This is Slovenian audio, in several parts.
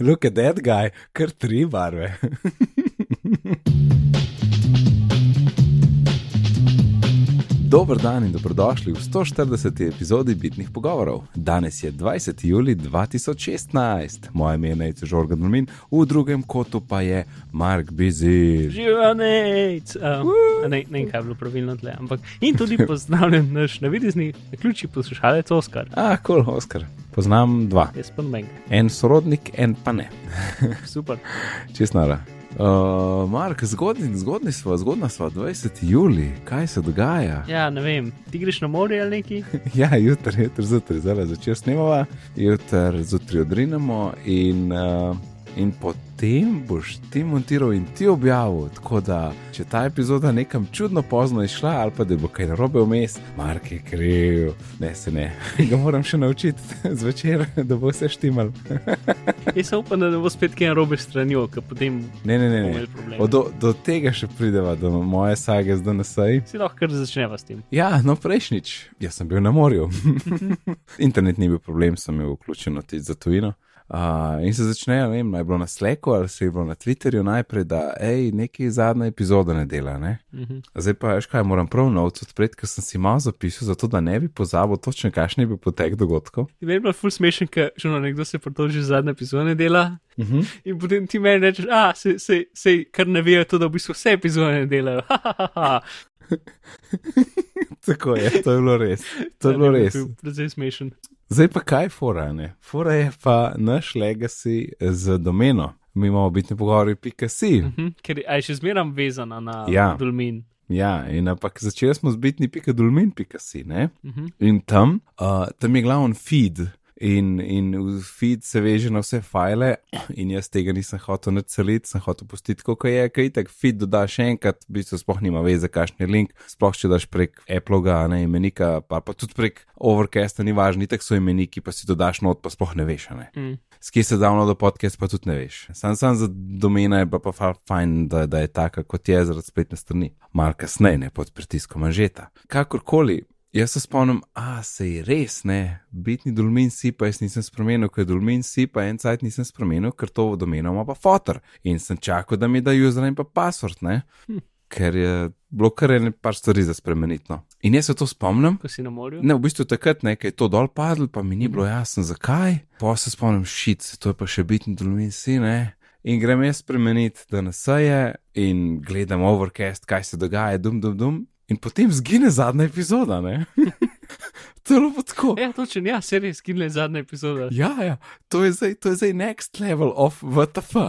look at that guy, kar tri barve. Dober dan in dobrodošli v 140. epizodi Bitnih pogovorov. Danes je 20. juli 2016, moje ime je Nejce Žorgan Dolmin, v drugem kotu pa je Mark Bizir. Živanec! Um, ne, ne vem, kaj je bilo pravilno tle, ampak in tudi pozdravljen naš navidezni, ključi poslušalec Oskar. Ah, kol, cool, Oskar. Poznam dva. Jaz pa ne. En sorodnik, en pa ne. Super. Čest nara. Uh, Mark, zgodni, zgodni smo, zgodna smo, 20. juli, kaj se dogaja? Ja, ne vem, ti greš na morje ali neki? ja, jutri, jutri, zjutraj, zdaj začel snemati, jutri, zjutraj odrinemo in. Uh, in potem boš ti montiral in ti objavil. Tako da, če ta epizoda nekam čudno pozno išla, ali pa da bo kaj narobe vmes, Mark je kriv, ne se ne. Ga moram še naučiti zvečer, da bo vse štimal. Jaz upal, da bo spet kaj narobe stranjo, ker potem. Ne, ne, ne. ne. O, do, do tega še prideva, do moje sage zdaj na sej. Si lahko kar začneva s tem. Ja, no prejšnjič, jaz sem bil na morju. Internet ni bil problem, sem bil vključen za tujino. Uh, in se začnejo, ne vem, naj bilo na Slacku ali se je bilo na Twitterju najprej, da hej, neki zadnja epizoda ne dela. Ne? Uh Mhm. -huh. Zdaj pa veš kaj, moram prav novce odpreti, ker sem si malo zapisal, zato da ne bi pozabil točno, kakšen je bil potek dogodkov. Ti vem, da je full smešen, ker že no, nekdo se pritoži zadnja epizoda ne dela. Uh -huh. In potem ti meni rečeš, a se, se, se kar ne vejo to, da v bistvu vse epizode ne delajo. Tako je, to je bilo res. To je bilo res. Predvsej smešen. Zdaj pa kaj fora, ne? Fora je pa naš legacy z domeno. Mi imamo biti pogovori, pika si. Uh -huh. Ker je še zmeram vezana na Ja. Dolmin. Ja, in ampak začeli smo z bitni pika dolmin, pika si, ne? Uh -huh. In tam, uh, tam je glavni feed. In, in v feed se veže na vse file, in jaz tega nisem hotel nadceliti, sem hotel pustiti, kako je, kaj tak feed dodaš še enkrat, v bistvu sploh nima veze, kakšen je link, sploh če daš prek Apple, ne imenika, pa, pa tudi prek Overcasta, ni važno, tako so imeniki, pa si dodaš not, pa sploh ne veš, ne. Mm. Skje se davno do podcast, pa tudi ne veš. Sam sam za domena je pa, pa fa- fajn, da, da je taka, kot je zaradi spletne strani. Mal kasneje, ne pod pritiskom manžeta. Kakorkoli, jaz se spomnim, a se je res, ne, bitni dolmin si pa jaz nisem spremenil, ker dolmin si pa en cajt nisem spremenil, ker to domeno ima pa fotor. In sem čakal, da mi da username in pa password, ne. Ker je bilo kar ene par stvari za spremeniti. No. In jaz se to spomnim, Ko si na morju. Ne, v bistvu takrat nekaj je to dol padlo, pa mi ni bilo jasno, zakaj. Pa se spomnim, šit, to je pa še bitni dolmin si, ne. In grem jaz spremeniti, da nas je in gledam overcast, kaj se dogaja, dum, dum, dum. In potem zgine zadnja epizoda, ne. to je bilo tako. Ja, točno, ja, se res, skinle zadnja epizoda. Ja, ja, to je zdaj, to je zdaj next level of WTF.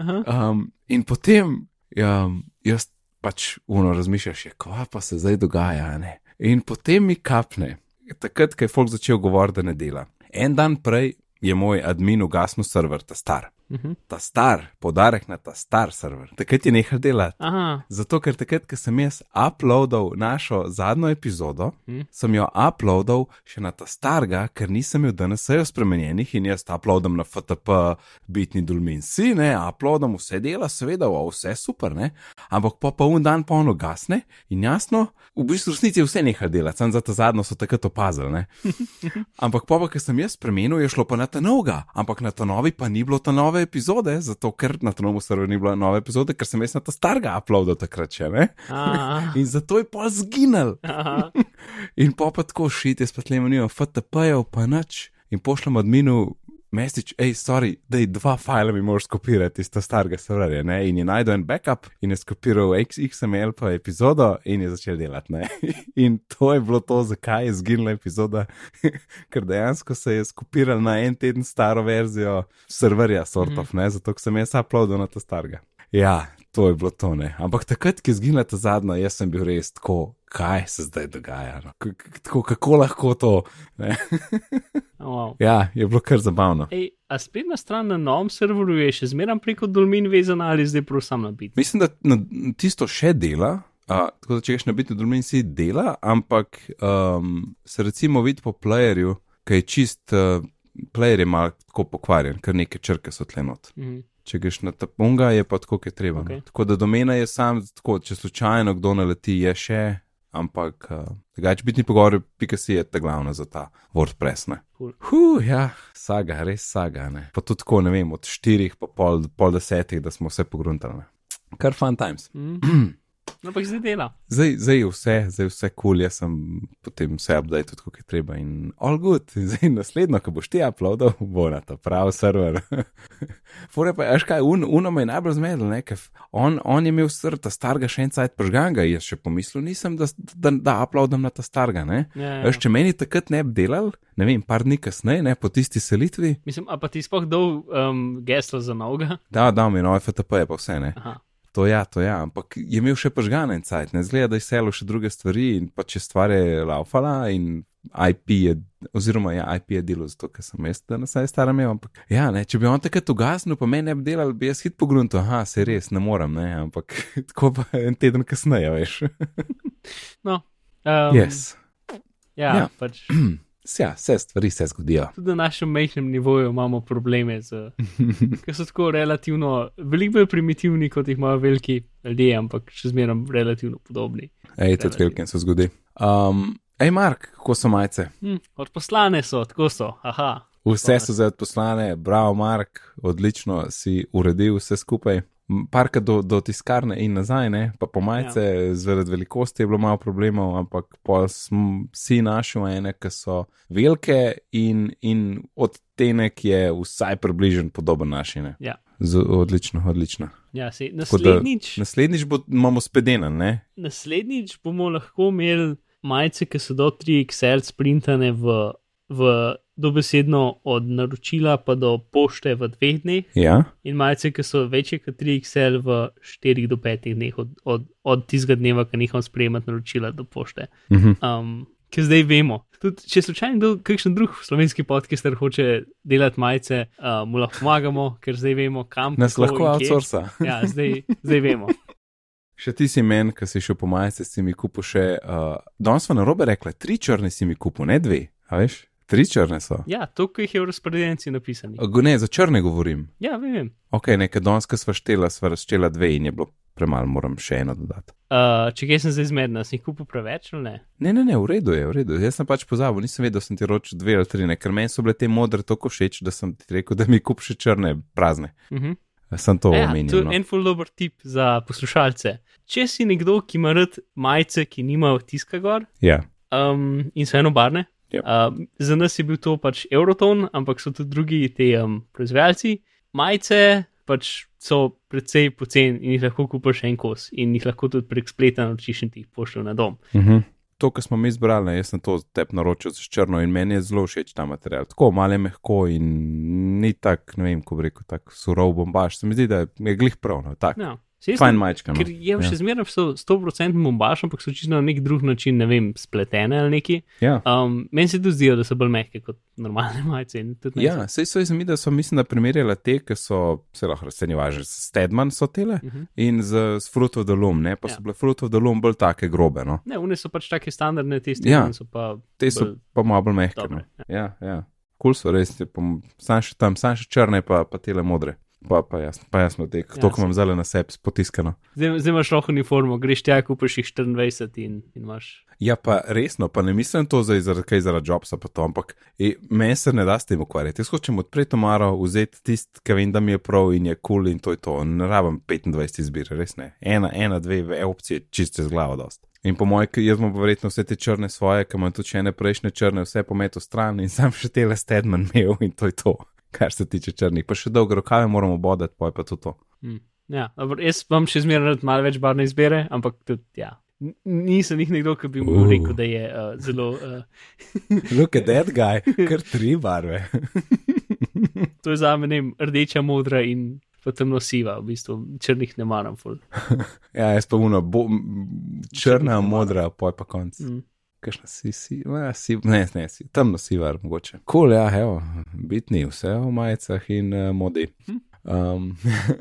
Um, in potem, ja, jaz pač uno razmišljaš, je, kva pa se zdaj dogaja. Ne? In potem mi kapne, takrat, ko je folk začel govoriti, da ne dela. En dan prej je moj admin ugasnil server, ta star. Mhm. Ta star, podarek na ta star server. Takrat je nehal delati. Aha. Zato, ker takrat, ko sem jaz uploadal našo zadnjo epizodo, Hm. sem jo uploadal še na ta starga, ker nisem imel DNS-jev spremenjenih in jaz uploadam na FTP, bitni dolmin si, ne, uploadam vse dela, seveda, o, vse super, ne, ampak pa pa un dan pa ono gasne in jasno, v bistvu v resnici je vse nehal delati, sem za ta zadnjo so takrat opazili, ne. Ampak pa, pa ker sem jaz spremenil, je šlo pa na ta novega, ampak na ta novi pa ni bilo ta nove epizode, zato ker na novem serverju ni bilo nove epizode, ker sem jaz na ta starega uploadal takrat še, ne. In zato je pa zginil. In pa pa tako šiti, spet le manj, FTP-jev pa nič. In pošljem adminu mesič, hej, sorry, da je dva file mi moraš skopirati iz tega starega serverja, ne? In je najdel en backup in je skopiral XXML pa epizodo in je začel delati, ne? In to je bilo to, zakaj je zginila epizoda, ker dejansko se je skopiral na en teden staro verzijo serverja, sort of, ne? Zato, sem jaz uploadil na ta starega. Ja, to je bilo to, ne. Ampak takrat, ki je zginila ta zadnja, jaz sem bil res tako, kaj se zdaj dogaja. No? K tako, kako lahko to? Ne? Wow. ja, je bilo kar zabavno. Ej, a spletna stran na novem serverju je še zmeraj preko Dolmin vezana ali zdaj prav sam na bit? Mislim, da na, tisto še dela. Uh, tako da, če greš na biti dolmin, si dela, ampak um, se recimo vidi po playerju, ki je čist, uh, player je malo tako pokvarjen, ker neke črke so tlenot. Mhm. Če greš na tapunga, je pa tako, kot je treba. Okej. Okay. Tako da domena je sam, tako, če slučajno kdo naleti, je še ampak uh, drugače bitni pogovori, pika si je ta glavna za ta WordPress. Ne. Cool. Huh, ja, saga, res saga. Ne. Pa tudi tako, ne vem, od štirih pa pol, pol desetih, da smo vse pogruntali. ne. Kar fun times. Mm. No, ampak zdaj dela. Zdaj, zdaj je vse, zdaj je vse kul, cool, jaz sem potem vse update, kot je treba in all good. In zdaj naslednjo, ko boš ti uploadal, bo na ta prav server. Fore pa, veš kaj, un, uno me je najbolj zmedel, ne, ker on, on je imel srta starega še en cajt požganga, jaz še pomislil nisem, da, da, da uploadam na ta starega, ne. Ja, ja. Veš, če meni takrat ne bi delal, ne vem, par dni kasneje, ne, po tisti selitvi, Mislim, a pa ti sploh dol um, geslo za novega? da, da mi nove FTP je pa vse, ne. Aha. To ja, to ja, ampak je imel še požgane en cajt, ne zgleda, da je selo še druge stvari in pa če stvar je laufala in IP je, oziroma ja, IP je delo, zato ker sem jaz, da nas je stara imel, ampak ja, ne, če bi on takrat ugasnil, pa meni ne bi delal, bi jaz hit pogrunto, aha, se res, ne morem, ne, ampak tako pa en teden kasneje, veš. No, um, Yes. Ja. ja. Pač, Ja, vse stvari se zgodijo. tudi na našem majhnem nivoju imamo probleme, z, ki so tako relativno, veliko bolj primitivni, kot jih imajo veliki ljudje, ampak še zmeraj relativno podobni. Ej, tudi velikem se zgodi. Um, ej, Mark, kako so majice? Hm, odposlane so, tako so, aha. Vse so zdaj odposlane, bravo, Mark, odlično si uredil vse skupaj. Parka do, do tiskarne in nazaj, ne? pa po majice, ja. zaradi velikosti je bilo malo problemov, ampak pa smo si našli ene, ki so velike in, in odtenek je vsaj približen podoben našine. Ja. Z, odlično, odlično. Ja, se, Tako da naslednjič, Naslednjič bo, imamo spedenen, ne? naslednjič bomo lahko imeli majice, ki so do 3XL sprintane v, v dobesedno od naročila pa do pošte v dveh dneh, Ja, in majice, ki so večje kot 3XL v 4 do 5 dneh od, od, od tistega dneva, ki neham sprejemati naročila do pošte. mhm. Um, Ker zdaj vemo. Tudi, če slučajno kdo, kakšen drug slovenski podcaster hoče delati majice, uh, mu lahko pomagamo, ker zdaj vemo, kam nas kako lahko outsourca. Ja, zdaj, zdaj vemo. Še ti si men, ki si šel po majice, si mi kupil še. Uh, Danes smo na robe rekli, tri črne si mi kupil, ne dve. A veš, tri črne so. Ja, toliko jih je v razpredelnici napisanih. Uh, ne, za črne govorim. Ja, vem. vem. Ok, nekaj danes, ki sva štela, sva razštela dve in je bilo premalo, moram še eno dodati. Uh, če kaj sem zdaj zmeden, si jih kupil preveč ali ne? Ne, ne, ne, v redu je, v redu. Jaz sem pač pozabil, nisem vedel, da sem ti ročil dve ali tri, ne, ker meni so bile te modre tako všeč, da sem ti rekel, da mi kup še črne, prazne. Uh -huh. Sem to ja, to omenil. je No. en full dober tip za poslušalce. Če si nekdo, ki ima rad majice, ki nimajo tiska gor Ja, um, in so enobarne, Ja. um, za nas je bil to pač Euroton, ampak so tudi drugi te um, proizvajalci. Majice pač so precej poceni in jih lahko kupiš en kos in jih lahko tudi prek spleta naročiš in ti jih pošljajo na dom. uh -huh. To, kar smo mi izbrali, jaz sem to tep naročil z črno in meni je zelo všeč ta material. Tako malo je mehko in ni tak, ne vem, ko bi rekel, tak surov bombaž. Se mi zdi, da je glih prav, no, tak. Ja. Jaz Fajn majčka. No. Ker je ja. še zmeraj so 100% bombaž, ampak so čisto na nek drug način, ne vem, spletene ali neki. Ja. Um, meni se tudi zdijo, da so bolj mehke kot normalne majice. Ja, sej so iz da so, mislim, da primerjala te, ki so, se lahko s Stedman so tele so- Mhm. in z, z Fruit of the Loom, ne, pa Ja. so bile Fruit of the Loom bolj take grobe, no. Ne, one so pač take standardne, tiste Ja. ja. so pa. Te so pa malo bolj mehke. dobre, No. Ja, ja. Kul so res, te pa m- sam še tam, sam še črne, pa, pa tele modre. Pa, pa jasno, pa jasno te, Ja, to, saj. imam zale na sebi potiskano. Zdaj, zdaj imaš lahko uniformo, greš tja, kupiš jih 24 in, in imaš. Ja, pa resno, pa ne mislim to zdaj zaradi kaj zaradi jobsa, pa to, ampak e, meni se ne da s tem ukvarjati. Jaz hočem odpreti omaro, vzeti tisti, ki vem, da mi je prav in je kul cool in to je to. Ne rabim 25 izbire, res ne. Ena, ena dve ve- opcije, čiste z glavo dost. In po mojem, jaz bom verjetno vse te črne svoje, ki imam tudi še ene prejšnje črne, vse pometel stran in sam še tele stedman imel in to je to, kar se tiče črnih. Pa še dolgo rokave moramo bodati, pa je pa to to. Hm. Ja, dobro, jaz vam še zmeraj malo več barvne izbire, ampak tudi ja. Nisem jih nekdo, ki bi mu Uh. rekel, da je uh, zelo. Uh, Look at that guy, kar tri barve. to je za me ne vem, rdeča, modra in pa temno siva, v bistvu črnih ne maram. Ja, jaz pa uno, bo, črna, Črnih modra, poj pa konc. Mm. Kakšna si, si, ja, si, ne, ne, si, temno sivar, mogoče. Kul, cool, ja, evo, bitni, vse v majicah in uh, modi. Um,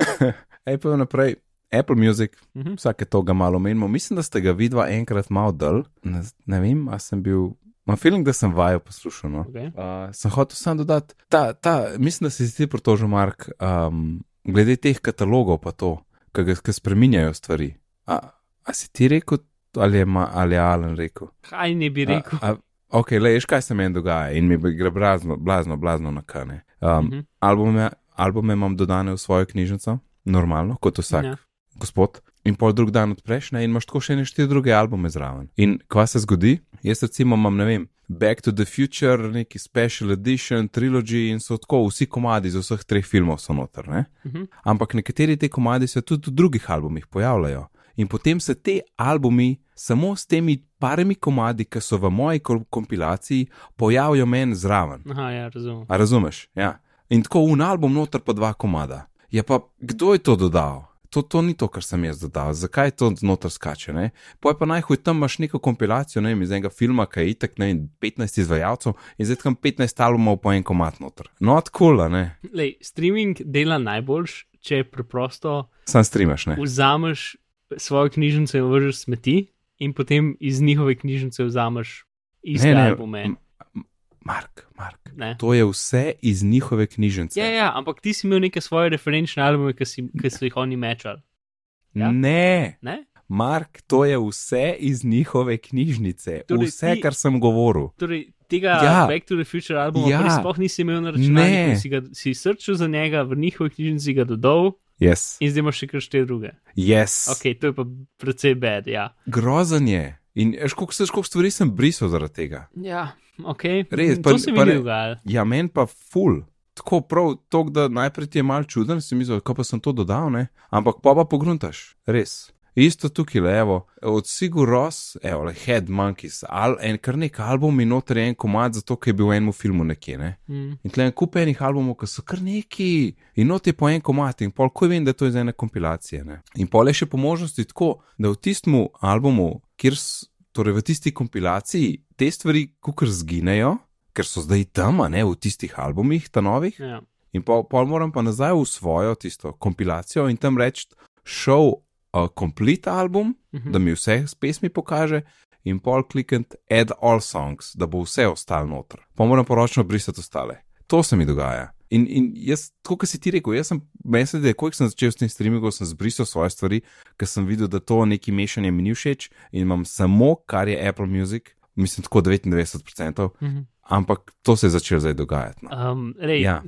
Ej, pa naprej, Apple Music, Mhm. vsake toga malo menimo. Mislim, da ste ga vidva enkrat malo dol. Ne, ne vem, a sem bil. Imam feeling, da sem vajo poslušal. No. Okay. Uh, sem hotel samo dodati, ta, ta, mislim, da si ti protožil, Mark, um, glede teh katalogov, pa to, ki spreminjajo stvari. A, a si ti rekel ali je, ma, ali je Alan rekel. Kaj ne bi rekel? A, a, ok, le, veš, kaj se meni dogaja in mi gre blazno, blazno, blazno na kane. Um, Mhm. uh -huh. albume, albume imam dodane v svojo knjižnico, normalno, kot vsak Ja. ja. gospod. In pol drug dan odpreš ne, in imaš tako še neštiri druge albume zraven. In kva se zgodi? Jaz recimo imam, ne vem, Back to the Future, neki special edition, trilogy in so tako vsi komadi iz vseh treh filmov so noter. Ne? Uh -huh. ampak nekateri te komadi se tudi v drugih albumih pojavljajo. In potem se te albumi samo s temi parimi komadi, ki so v moji kom- kompilaciji, pojavijo meni zraven. Aha, ja, razumem. A razumeš? Ja. In tako un album noter pa dva komada. Ja, pa kdo je to dodal? To, to ni to, kar sem jaz dodal. Zakaj to znotraj skače? Ne? Poj pa najhuj tam imaš neko kompilacijo ne, vem, iz enega filma, ki je itek ne, vem, 15 izvajalcev in zdaj tam 15 albumov po en komat noter. Not cool, ne? Lej, streaming dela najboljš, če preprosto Sam streamaš, ne? vzameš svojo knjižnico in vržeš smeti, in potem iz njihove knjižnice vzameš iste Ne, ne, albume. m- Mark, Mark. Ne. To je vse iz njihove knjižnice. Ja, ja, ampak ti si imel neke svoje referenčne albume, ki, si, ki so jih oni mečali. ja. Ne, Ne? Mark, to je vse iz njihove knjižnice. Torej vse, ti- kar sem govoril. Torej, tega Ja. Back to the Future albuma Ja. sploh nisi imel na računalniku, Ne. si, ga- si srčil za njega, v njihovi knjižnici ga dodal Yes. in zdaj imaš še kar štiri druge. yes. Ok, to je pa precej bed, ja. Grozen je. In veš, koliko, stvari sem brisal zaradi tega. Ja, ok. Res, to pa- se mi ne- dogajalo. Ja, meni pa ful. Tako prav, to, da najprej ti je mal čuden, si mislil, kako pa sem to dodal, ne? Ampak pa pa pogruntaš, res. Isto tukaj, le, evo, od Sigur Ross, evo, le Head Monkeys, al, en kar nek album in noter je en komad, zato ker je bil v enem filmu nekje, ne. Mm. In tle en kup enih albumov, ki so kar neki, in not je po en komat, in pol, ko vem, da je to iz ene kompilacije. Ne? In pol je še po možnosti tako, da v tistem albumu, kjer, torej v tisti kompilaciji, te stvari kukar zginejo, ker so zdaj tam, ne v tistih albumih, ta novih. Ja. In pol, pol moram pa nazaj v svojo tisto kompilacijo in tam reči, show a complete album, Mhm. da mi vse s pesmi pokaže. In pol klikniti add all songs, da bo vse ostalo noter. Pa moram poročno brisati ostale. To se mi dogaja. In, in jaz, tako kot si ti rekel, jaz sem, mislim, da ko sem začel s tem streamingom, sem zbrisal svoje stvari, ker sem videl, da to neki mešanje mi ni všeč in imam samo, kar je Apple Music, mislim, tako 99%, Mhm. Ampak to se je začelo zdaj dogajati. No. Um, rej, Ja,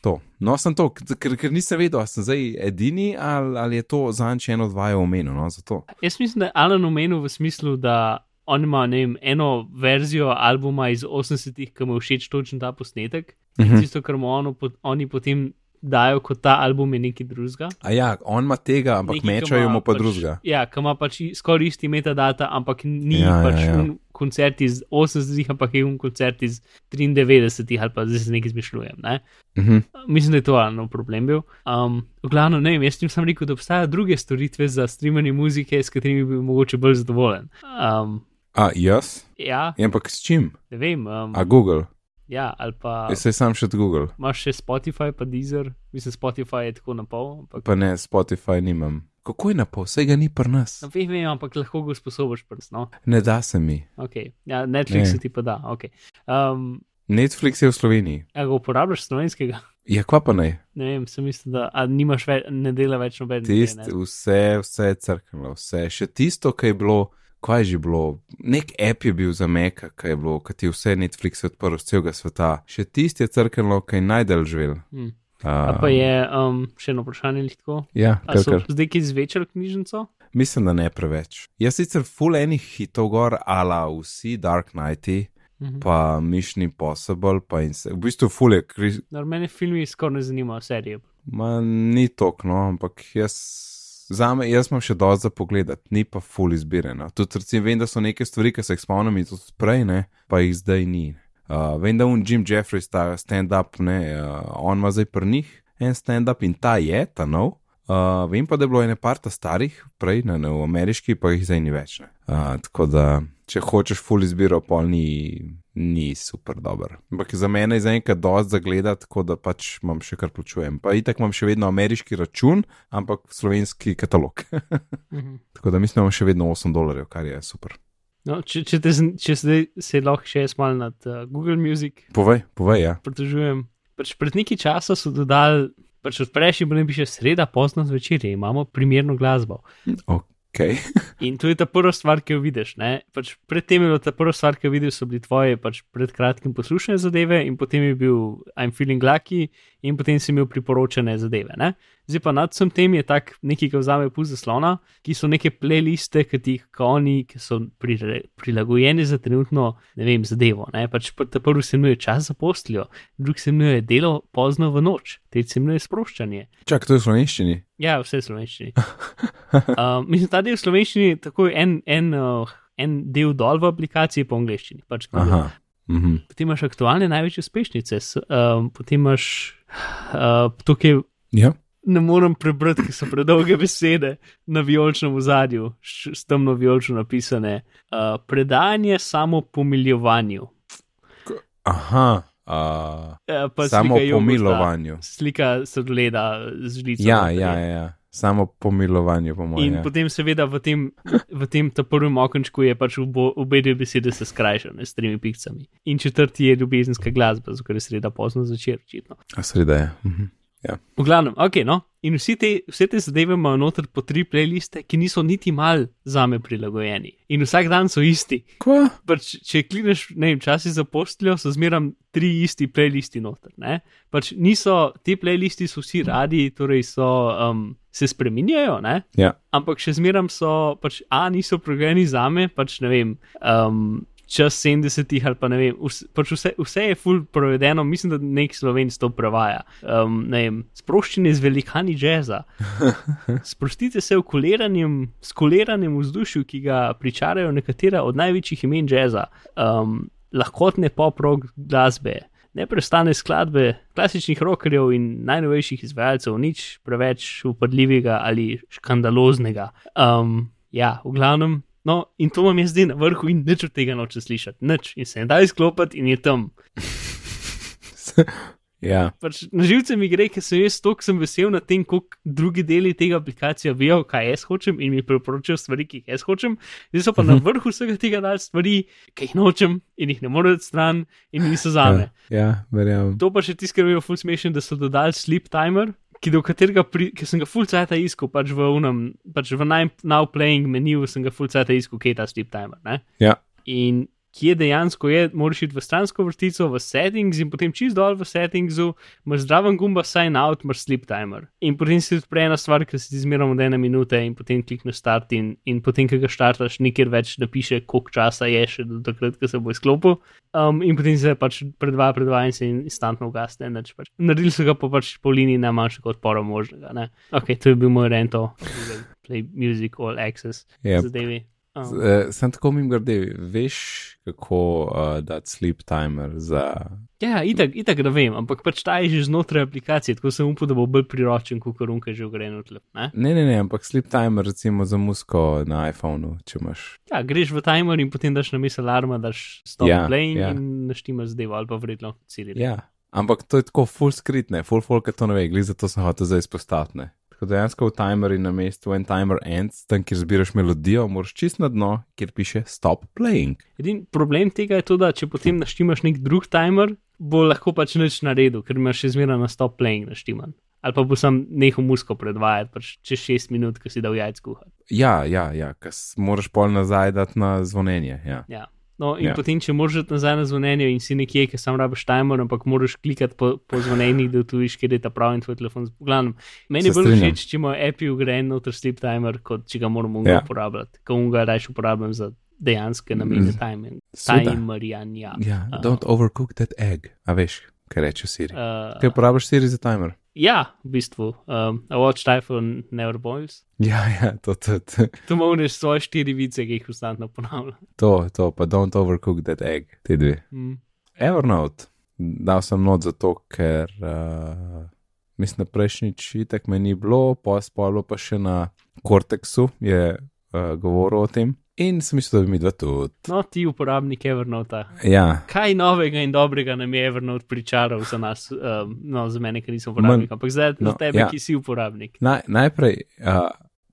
to. No, sem to, ker, ker nisem vedel, ali sem zdaj edini ali, ali je to zanj eno dvajo omenil. No, zato. Jaz mislim, da je Alan omenil v smislu, da on ima vem, eno verzijo albuma iz 80-ih, ki mu je všeč točno ta posnetek. In Mhm. tisto, kar mu po- oni potem dajo kot ta album, je nekaj drugega. A ja, on ima tega, ampak Nekaj, ki mečajo mu pa pač- drugega. Ja, ki ima pač skoraj isti metadata, ampak ni Ja, ja, pač ja. un koncert iz 80-ih, ampak je un koncert iz 93-ih ali pa zdaj se nekaj izmišljujem. Ne? Mhm. Mislim, da je to eno problem bil. Um, v glavnem, ne vem, jaz sem rekel, da obstajajo druge storitve za streamanje muzike, s katerimi bi mogoče bolj zadovoljen. Um, A jaz? ja, Ja, ampak s čim? ne vem. Um, A Google? Ja, ali pa Jaz se sam še Google, imaš še Spotify, pa Deezer, mislim, Spotify je tako na pol. Ampak, pa ne, Spotify nimam. Kako je na pol, vsega ni pri nas. no, vem, vem, ampak lahko ga sposobiš prst. No? Ne da se mi. Okay. Ja, Netflix Ne. ti pa da. Okay. Um, Netflix je v Sloveniji. a ga uporabljaš slovenskega? Ja, kva pa naj? Ne vem, sem mislil, da a nimaš več, ne dela več noben. Tist, vse, vse je crknilo, vse. Še tisto, kar je bilo, kaj je že bilo, nek app je bil za Meka, kaj je bilo, kaj ti vse Netflix odprl z celega sveta. Še tisti je crknilo, kaj je najdel živel. Hmm. Uh, A pa je um, še eno vprašanje, lahko. Ja, A kar, so kar. zdaj ki zvečer knjižnico? Mislim, da ne preveč. Jaz sicer full enih hitov gor, ala vsi Dark Knighti, Mhm. pa Mission Impossible, pa in se, v bistvu full je, kri- mene filmi skoraj ne zanimajo, serije. ma ni tok, no, ampak jaz, zame, jaz imam še dosti za pogledat, ni pa full izbireno. Tudi recimo vem, da so neke stvari, ki se jih spomnim in tudi prej, ne, pa jih zdaj ni. Uh, vem, da un Jim Jeffries, ta stand-up, ne, uh, on ima zdaj pri njih en stand-up in ta je, ta nov. Uh, vem pa, da je bilo ene parta starih, prej ne, ne v ameriški, pa jih zdaj ni več. ne. Uh, tako da, če hočeš full izbiro, pol ni, ni super dober. Ampak za mene je zaenkrat dosti za gledati, tako da pač imam še kar plačujem. Pa itak imam še vedno ameriški račun, ampak slovenski katalog. Mhm. tako da mislim, da imam še vedno 8 dolarjev, kar je super. No, če, če, te, če zdaj se lahko še jaz malo nad uh, Google Music Povej, povej, ja. pritožujem. Pač pred neki časa so dodali, pač odpreš in ne bi še sreda, pozno zvečer, imamo primerno glasbo. Ok. Okay. In to je ta prva stvar, ki jo vidiš. Pač predtem je bila ta prva stvar, ki jo vidiš, so bili tvoje pač pred kratkim poslušane zadeve, in potem je bil I'm feeling lucky, in potem si imel priporočene zadeve. Ne? Zdaj pa nad vsem tem je tak nekaj, ki vzame pust zaslona, ki so neke playliste, ki ti jih oni, ki so pri, prilagojeni za trenutno, ne vem, zadevo. Ne? Pač ta prvi se imenuje čas za posteljo, drugi se imenuje delo pozno v noč, tretji se imenuje sproščanje. Čak, to je v slovenščini. Ja, vse v slovenščini. uh, mislim, ta del v slovenščini je tako en, en, uh, en del dol v aplikaciji po angliščini. Pač, Mhm. potem imaš aktualne največje uspešnice, um, potem imaš uh, tukaj. Ja. Ne morem prebrati, ker so predolge besede na vijoličnem ozadju, s temno vijolično napisane. Uh, predanje samo pomiljovanju. Aha. Uh, pa samo slika jogurta. pomilovanju. Slika sladoleda z žlico. Ja, ja, je. ja. Samo pomilovanju, po In mojem. Ja. potem, seveda, v tem, v tem prvem okenčku je pač obe dve besede se skrajšane s tremi pikcami. In četrti je ljubezenska glasba, zato je sreda pozno začer, očitno. A sreda je. Mhm. V glavnem, ok, no. In vsi te, vse te zadeve imajo noter po tri playliste, ki niso niti mal za me prilagojeni. In vsak dan so isti. Kva? Pač, če klikneš, ne vem, časi za posteljo, so zmeram tri isti playlisti noter. Ne? Pač niso, te playlisti so vsi radi, torej so, um, se spreminjajo, ne? Ja. ampak še zmeram so, pač, a niso programi za me, pač ne vem. Um, Čas 70-ih ali pa ne vem, vse, pač vse, vse je full provedeno, mislim, da nek slovenc to prevaja. Um, ne vem, sproščene z velikani jazza. Sprostite se v koleranem, skoleranem vzdušju, ki ga pričarajo nekatera od največjih imen jazza, um, lahkotne pop-rock glasbe, neprestane skladbe klasičnih rockerjev in najnovejših izvajalcev, nič preveč upadljivega ali škandaloznega. Um, ja, v glavnem. No, in to vam je zdaj na vrhu, in nič od tega noče slišati, nič. In se ne da izklopiti, in je tam. Ja. Pač na živce mi gre, ker sem jaz toliko sem vesel na tem, koliko drugi deli tega aplikacije vejo, kaj jaz hočem in mi priporočajo stvari, ki jih jaz hočem. Zdaj so pa na vrhu vsega tega dal stvari, ki jih nočem in jih ne morem stran in niso za me. Ja, ja verjamem. To pa še tiskar bil full smešen, da so dodali sleep timer. Ki, do katerega, pri, ki sem ga full cajt iskal, pač v unem, pač v now playing meniju sem ga full cajt iskal, kje je ta sleep timer. Ne? Ja. In kje dejansko je, moraš iti v stransko vrstico, v settings in potem čist dol v settingsu, imaš zdraven gumba sign out, imaš sleep timer. In potem se odpre ena stvar, ki se ti zmeramo od ene minute in potem klikneš start in, in potem, ki ga štartaš, nikjer več ne piše, koliko časa je še do takrat, ko se bo izklopil. Um, in potem se pač predvaja, predvaja in se instantno ugasne. Pač. Naredili so ga pa pač po liniji najmanjšega odpora možnega. Ne? Ok, to je bil moj rento, play music, all access, Yep. zadevi. Um, Uh, sem tako mim grde, veš, kako uh, dati sleep timer za. Ja, itak, itak da vem, ampak pač ta je že znotraj aplikacije, tako sem upal, da bo bolj priročen, kot korunka že ugrajeno tlep. Ne? Ne, ne, ne, ampak sleep timer recimo za musko na iPhonu, če imaš. Ja, greš v timer in potem daš na misel alarma, daš stop Ja, playing ja. ja. in naštimaš zadevo ali pa vredno cilj. Ja, ampak to je tako full skritne, full folk to ne ve, glede zato sem hotel zdaj izpostaviti. Tako dejansko v timerju na mestu when timer ends, tam kjer zbiraš melodijo, moraš čist na dno, kjer piše stop playing. Edin problem tega je to, da če potem naštimaš nek drug timer, bo lahko pač nič naredil, ker imaš še zmeraj na stop playing naštiman. Ali pa bo sam nehal musko predvajati, pač čez 6 minut, ko si dal jajc kuhati. Ja, ja, ja, ker moraš pol nazaj dati na zvonjenje. Ja. Ja. No, in Ja. ja. potem, če moraš nazaj na zvonjenje in si nekje, ki sam rabiš timer, ampak moraš klikati po, po zvonjenjih, da utujiš, kje je ta pravi in tvoj telefon. V glavnem, meni je bolj všeč, če ima API ugrajen noter sleep timer, kot če ga moramo Ja. ja. uporabljati, ko ga raje uporabljam za dejanske namene timing. Seveda. Timerjanja. ja, A. don't overcook that egg. A veš, kaj reče Siri. Uh, Kaj uporabljaš Siri za timer? ja, v bistvu. Um, a watch typhoon never boils. Ja, ja, to, to, to, Tu imaš svoje štiri vice, ki jih konstantno ponavljam. to, to, pa don't overcook that egg, te dve. Mm. Evernote, dal sem not zato, ker uh, mislim, da prejšnjič itek me ni bilo, pa spolo pa še na Cortexu je uh, govoril o tem in sem mislil, da bi mi dva tudi. No, ti uporabnik Evernota. Ja, Kaj novega in dobrega nam je Evernote pričaral za nas, um, no, za mene, ki nisem uporabnik, ampak zdaj no, za tebe, ja. ki si uporabnik. Naj, najprej. Uh,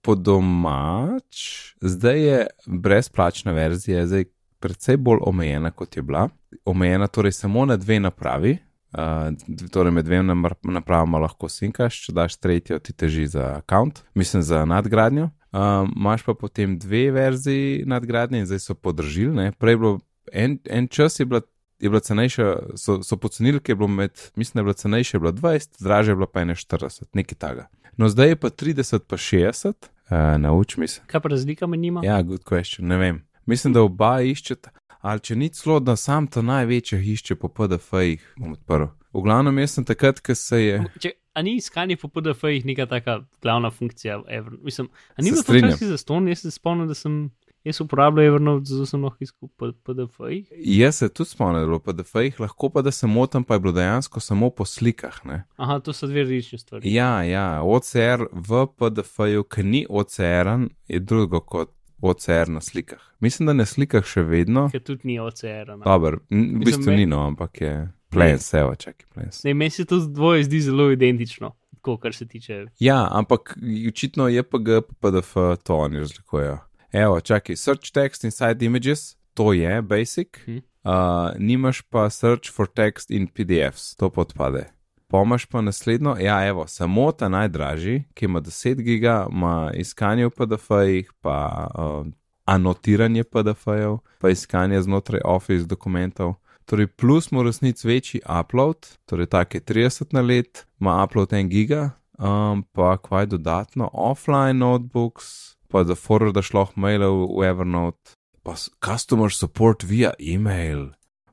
Po domač, zdaj je brezplačna verzija, zdaj precej bolj omejena, kot je bila. Omejena torej samo na dve napravi, uh, torej med dvema napravama lahko sinkaš, če daš tretjo, ti teži za račun, mislim za nadgradnjo. Um, Imáš pa potem dve verziji nadgradnje in zdaj so podržili. Ne? Prej je bilo en, en čas, je bila, je bila cenejša, so, so pocenili, ker je bilo med, mislim, da je bila cenejša, je bila 20, dražja je bila pa 41, nekaj taga. No, zdaj je pa 30, pa 60, uh, nauč mi se. Kaj pa razlika med njima? Ja, good question, ne vem. Mislim, da oba iščeta, ali če ni celo, da sam to največje išče po PDF-jih, bom odprl. V glavnem, jaz sem takrat, ko se je. Če, a ni iskanje po PDF-jih neka taka glavna funkcija? Ever? Mislim, a ni bilo to včasih za ston, jaz se spomnim, da sem jaz uporabljal Evernote, zato sem lahko iskal po PDF-jih. Jaz se tudi spomnim, da je bilo po PDF-jih, lahko pa da se motim, pa je bilo dejansko samo po slikah. Ne? Aha, to so dve različne stvari. Ja, ja, OCR v PDF-ju, ki ni OCR-an, je drugo kot OCR na slikah. Mislim, da na slikah še vedno. Ker tudi ni OCR. n- v bistvu ni no, ampak je plens, evo, čakaj, plens. Ne, meni se to dvoje zdi zelo identično, tako kar se tiče. Ja, ampak očitno JPG pa PDF to oni razlikujejo. Evo, čakaj, search text inside images, to je basic, Hm. uh, nimaš pa search for text in PDFs, to pa odpade. Pomaš pa naslednjo, ja, evo, samo ta najdražji, ki ima 10 giga, ima iskanje v PDF-jih, pa uh, anotiranje PDF-jev, pa iskanje znotraj Office dokumentov. Torej, plus mu resnic večji upload, torej take 30 na let, ima upload 1 giga, um, pa kvaj dodatno offline notebooks, pa da forwardaš lahko mailov v Evernote, pa customer support via email.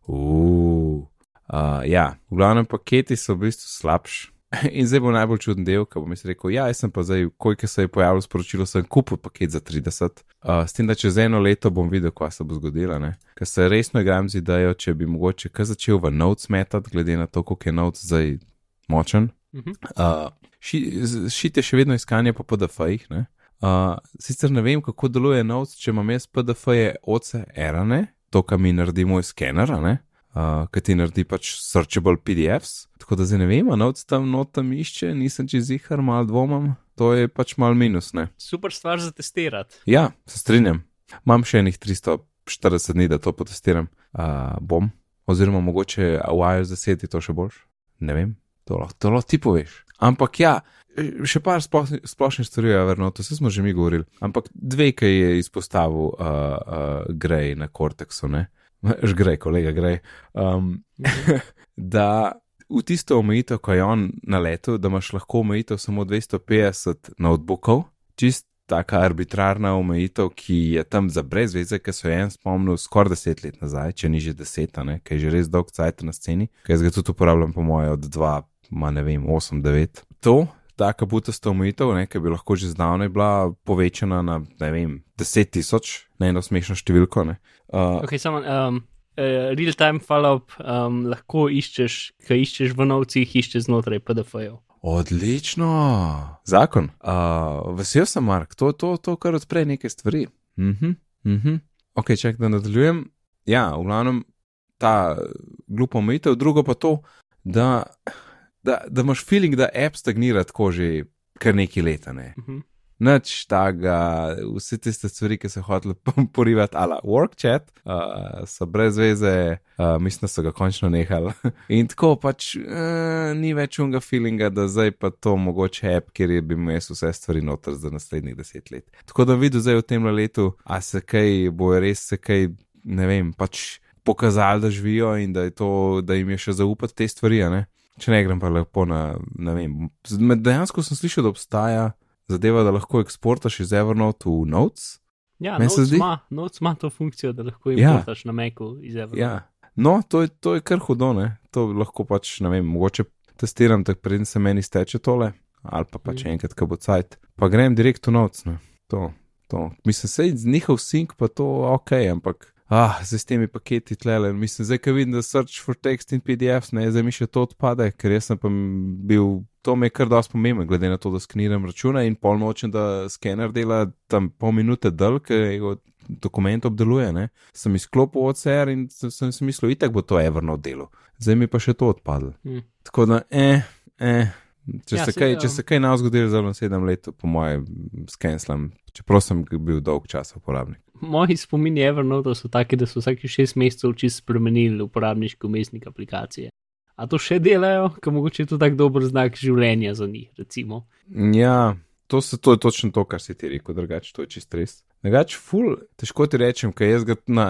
Uuu. Uh, ja, v glavnem paketi so v bistvu slabši. In zdaj bo najbolj čuden del, ko bom jaz rekel: Ja, jaz sem pa zdaj, koliko se je pojavilo sporočilo, sem kupil paket za 30. Uh, s tem, da čez eno leto bom videl, kaj se bo zgodilo. ne. Ker se resno igram z idejo, če bi mogoče kar začel v notes metati, glede na to, koliko je notes zdaj močen. Mhm. Uh, Šit je še vedno iskanje po PDF-jih. ne. Uh, sicer ne vem, kako deluje notes, če imam jaz PDF-je OCR-ane, to, kar mi naredi moj skener, ne. Uh, ki ti naredi pač searchable PDFs. Tako da zdaj ne vem, noč tam notam išče, nisem čez jihar, mal dvomam. To je pač mal minus, ne. Super stvar za testirati. Ja, se strinjam. Imam še enih 340 dni, da to potestiram. Uh, bom, oziroma mogoče v iOS 10 je to še boljš. Ne vem, to lahko, ti poveš. Ampak ja, še par splošni- splošnih stvari, verno, to se smo že mi govorili. Ampak dve, ki je izpostavil uh, uh, Grej na Cortexu, ne. Žgrej, kolega Grej. Um, da v tisto omejitev, ko je on na letu, da imaš lahko omejitev samo 250 notebookov, čist taka arbitrarna omejitev, ki je tam za brez veze, ker so jo en spomnil skoraj deset let nazaj, če ni že deset, a ne, ker je že res dolg cajt na sceni, ker jaz ga tudi uporabljam po moje od 2, ma ne vem, 8, 9. To, taka butasta omejitev, ne, ki bi lahko že zdavnaj bila povečana na, ne vem, 10 tisoč, na eno smešno številko, ne. Uh, Ok, samo um, uh, real-time follow-up um, lahko iščeš, kaj iščeš v novcih, iščeš znotraj PDF-jev. Odlično, zakon. Uh, vesel sem, Mark, to, to, to kar odpre neke stvari. Mhm, mhm. Ok, čak da nadaljujem. Ja, v glavnem ta glupa omejitev, drugo pa to, da, da, da imaš feeling, da app stagnira tako že kar nekaj leta. Ne? Mhm. Nič tega, vse tiste stvari, ki so hoteli porivati, ala workchat, uh, so brez veze, uh, mislim, da so ga končno nehali. In tako pač uh, ni več unga feelinga, da zdaj pa to mogoče app, kjer je bi imel jaz vse stvari noter za naslednjih deset let. Tako da vidim zdaj v tem letu, a se kaj, bo res se kaj, ne vem, pač pokazali, da živijo in da, to, da jim je še zaupati te stvari, ne. Če ne grem pa lepo na, ne vem, dejansko sem slišal, da obstaja zadeva, da lahko eksportaš iz Evernote v Notes. Ja, Meni se Notes zdi- ima, Notes ima to funkcijo, da lahko Ja. importaš na Macu iz Evernote. Ja. No, to je, to je kar hudo, ne. To lahko pač, ne vem, mogoče testiram, tako preden se meni steče tole, ali pa pač Mhm. enkrat, ko bo cajt. Pa grem direkt v Notes, ne. To, to. Mislim, sej njihov sync pa to ok, ampak. Ah, zdaj s temi paketi tlele, mislim, zdaj, ko vidim, da search for text in PDFs, ne, zdaj mi še to odpade, ker jaz sem pa bil, to mi je kar dosti pomembno, glede na to, da skeniram račune in pol nočem, da skener dela tam pol minute dol, ker ga dokument obdeluje, ne. Sem izklopil OCR in sem, sem si mislil, itak bo to Evernote delo. Zdaj mi pa še to odpadlo. Hm. Tako da, eh, eh. Če, Ja, ja, se saj, kaj, če se kaj ne zgodi za sedem let, po mojem, skenslam, čeprav sem bil dolg čas uporabnik. Moji spomini Evernote so taki, da so vsake šest mesecev čisto spremenili uporabniški umestnik aplikacije. A to še delajo, ker mogoče je to tak dober znak življenja za njih, recimo. Ja, to, se, to je točno to, kar si ti rekel, drugače to je čist res. Drugače, ful, težko ti rečem, ker jaz ga na,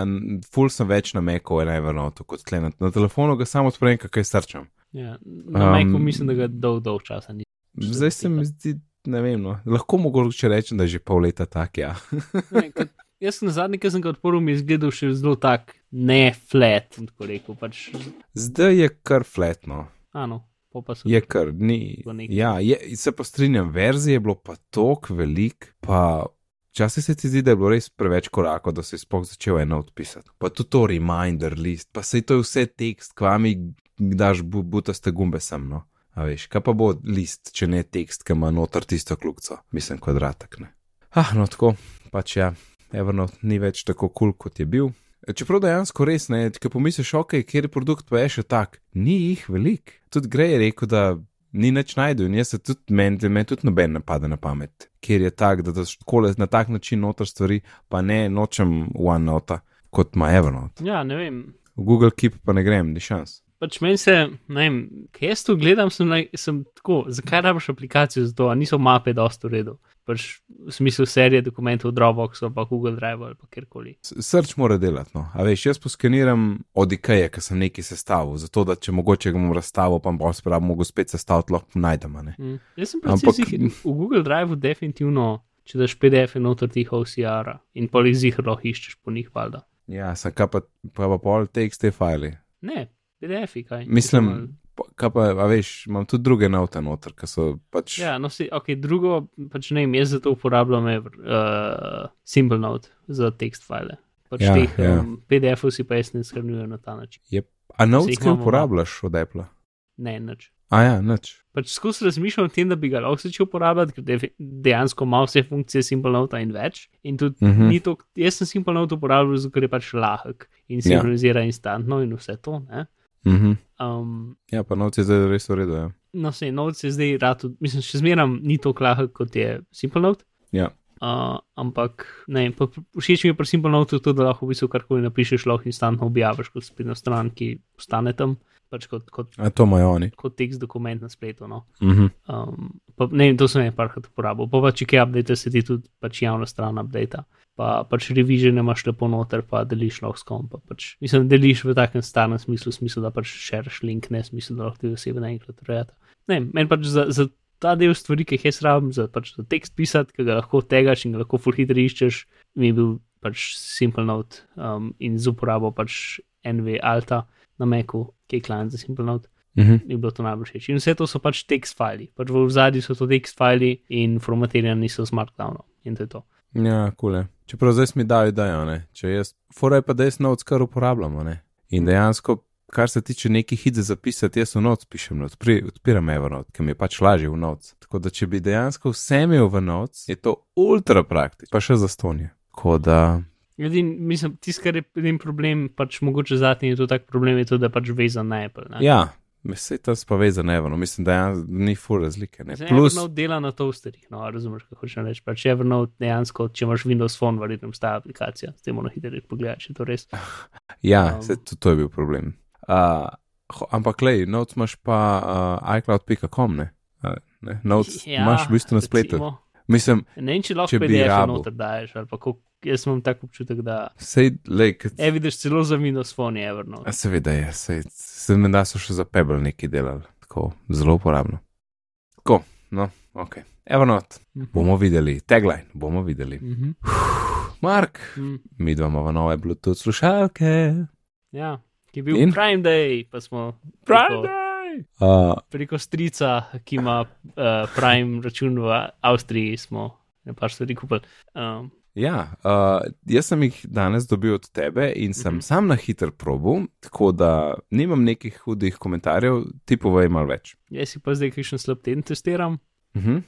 ful sem več na Meku in Evernote kot tle. Na, na telefonu ga samo odprem, kaj srčam. Ja, na Um, Macu mislim, da ga dolg, dolg časa ni. Zdaj se mi zdi, ne vem, no. lahko mogoče rečem, da je že pol leta tak, ja. Ne, kot- Jaz sem na zadnji, ki sem ga odprl, mi je izgledal še zelo tak, ne flat, tako rekel. Pač, Zdaj je kar fletno. ano, pa. Je kar, ni. Ja, je, se pa strinjam, verzije je bilo pa tok velik, pa včasih se ti zdi, da je bilo res preveč korakov, da si sploh začel eno odpisati. Pa tudi to reminder list, pa se to je vse tekst, kvami daš bu, butaste gumbe sem, no. A veš, kaj pa bo list, če ne tekst, ki ima noter tisto kljubico, mislim kvadratek, ne. Ah, no tako, pač ja, Evernote ni več tako kul, cool, kot je bil. Čeprav dejansko res ne, ki pomisliš, ok, kjer je produkt pa je še tak, ni jih velik. Tudi Grej je rekel, da ni nič najdu in jaz se tudi, meni men tudi noben ne pade na pamet, kjer je tak, da daš takole na tak način noter stvari, pa ne nočem OneNote, kot ima Evernote. Ja, ne vem. V Google Keep pa ne grem, ni šans. Pač meni se, ne vem, kaj jaz to gledam, sem, like, sem tako, zakaj rabiš aplikacijo za to, a niso mape dosto v redu. Pač v smislu serije dokumentov v Dropboxu ali pa Google Drive ali pa kjerkoli. Srč mora delati, no. A veš, jaz poskeniram od IKEA, ker sem nekaj sestavil, zato da če mogoče ga bom razstavil, pa bom sprav mogel spet sestaviti, lahko najdem. Mm. Jaz sem predvsem Ampak... v Google Driveu definitivno, če daš PDF-e noter tih OCR-a in pa jih zihar lahko iščeš po njih, valjda. Ja, sem kaj pa, pa, pa pol TXT fajli. Ne, PDF-i kaj. Mislim, pa- kaj pa, a veš, imam tudi druge note noter, ki so pač. Ja, no, si, ok, drugo, pač ne vem, jaz zato uporabljam uh, Simple Note za tekst file. Pač Ja, ja, teh ja. um, PDF-ov si pa jaz ne shranjujem na ta način. Yep. A notes, ki uporabljaš od Apple? Ne, nič. A ja, nič. Pač skozi razmišljam o tem, da bi ga lahko začel uporabljati, ker dejansko ima vse funkcije Simple Note in več. In tudi Mhm. -huh. ni to, jaz sem Simple Note uporabljal, ker je pač lahek in Ja. sinhronizira instantno in vse to. Ne? Mhm. Um, Ja, pa notes je zdaj res v redu, ja. no, se Note je zdaj rad, mislim, še zmeram ni tako lahek kot je Simple Note. Ja. Uh, ampak ne, pa všeč mi je pri Simple Note to, da lahko v bistvu karkoli napišeš, lahko instantno objaviš kot spletno stran, ki ostane tam, pač kot, kot, A to imajo oni. kot tekst dokument na spletu. No. Mhm. Um, pa, ne, to sem je parkrat uporabil. Pa, pa če kaj update, se ti tudi pač javna stran update. Pa pač revision imaš lepo noter, pa deliš lahko s kom. Pa pač, mislim, deliš v takem starem smislu, smislu, da pač šeriš link, ne smislu, da lahko ti osebe naenkrat urejata. Ne, meni pač za, za ta del stvari, ki jih jaz rabim, za, pač, za tekst pisati, ki ga lahko tegaš in ga lahko full hitro iščeš, mi je bil pač Simple Note um, in z uporabo pač NV Alta na Macu, ki je klient za Simple Note Mhm. je bilo to najbolj všeč. In vse to so pač tekst fili, pač v zadnji so to tekst fili in formatirani so z markdownom. In to je to. Ja, kule. Čeprav zdaj mi dajo, da je, če jaz, fora je pa, da jaz notes kar uporabljamo, ne. In dejansko, kar se tiče nekih hit za zapisati, jaz v notes pišem, ne odpri, odpiram Evernote, ker mi je pač lažje v notes. Tako da, če bi dejansko vse imel v notes, je to ultra praktično, pa še za stonje. Tako da, Edin, mislim, tisto, kar je edin problem, pač mogoče zadnji je to tak problem, je to, da pač vezan na Apple. Ne? ja, vse to pa vezano na Evernote, mislim, da ja, ni fur razlike, ne. Zdaj, Plus, Evernote dela na toasterjih, no, razumeš, kako hočem reči. Pač Evernote dejansko, če imaš Windows Phone, verjetno obstaja aplikacija, s tem moraš hitro pogledati, če je to res. ja, Um, se, to, to je bil problem. Uh, ampak, lej, notes imaš pa uh, iCloud.com, ne. Uh, ne? Notes ja, imaš v bistvu na spletu. recimo. Mislim, Ne vem, če lahko če bi PDF rabil. noter daješ, ali kako, jaz imam tak občutek, da. sej, kad, E, vidiš, celo za Windows Phone je Evernote. A seveda je, sej, se mi da so še za Pebble nekaj delali, tako zelo uporabno. Tako, no, ok. Evernote, Mhm. bomo videli, tagline, bomo videli. Mhm. Mark, Mm. mi dva imamo nove Bluetooth slušalke. Ja, ki je bil In? Prime Day, pa smo preko, Uh, preko strica, ki ima uh, Prime račun v Avstriji, smo nekaj stvari kupili. Um, ja, uh, jaz sem jih danes dobil od tebe in sem Mhm. sam na hiter probu, tako da nimam nekih hudih komentarjev, ti povej malo več. jaz si pa zdaj kakšen slab teden testiram. Uh -huh.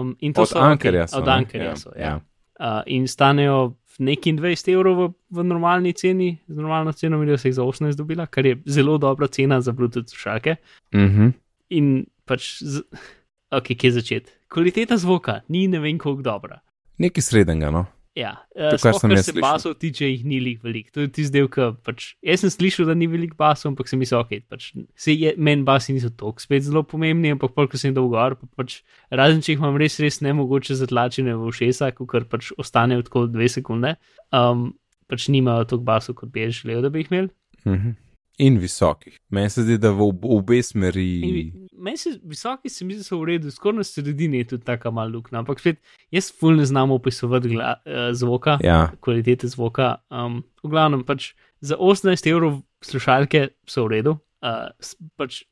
Um, in to Od so Ankerja okej, so. Od? Ankerja so, ja. Uh, in stanejo nekaj 20 evrov v, v normalni ceni, z normalno ceno, mi se jih za 18 dobila, kar je zelo dobra cena za Bluetooth slušalke. Uh -huh. In pač, z, ok, kje začeti. Kvaliteta zvoka ni ne vem koliko dobra. Nekaj srednjega, no. Ja, uh, To, kar sploh, kar jaz se slišal. basov tiče, jih ni veliko velik. To je tisti del, ki pač. Jaz sem slišal, da ni veliko basov, ampak sem mislil, ok, pač, se je, meni basi niso tako spet zelo pomembni, ampak pol, ko sem dolgo gor, pa pač, razen če jih imam res, res ne mogoče zatlačene v ušesa, ker pač ostanejo tako dve sekunde, um, pač nimajo toliko basov, kot bi želel, da bi jih imel. Mhm. In visokih. Meni se zdi, da v ob- obe smeri. In Meni se visoki se mi zdi, da so v redu, skoraj na sredini je tudi tako malo luknja, ampak spet jaz ful ne znam opisovati gla, uh, zvoka. Ja, kvalitete zvoka. Um, v glavnem, pač za 18 evrov slušalke so v redu. Uh, pač,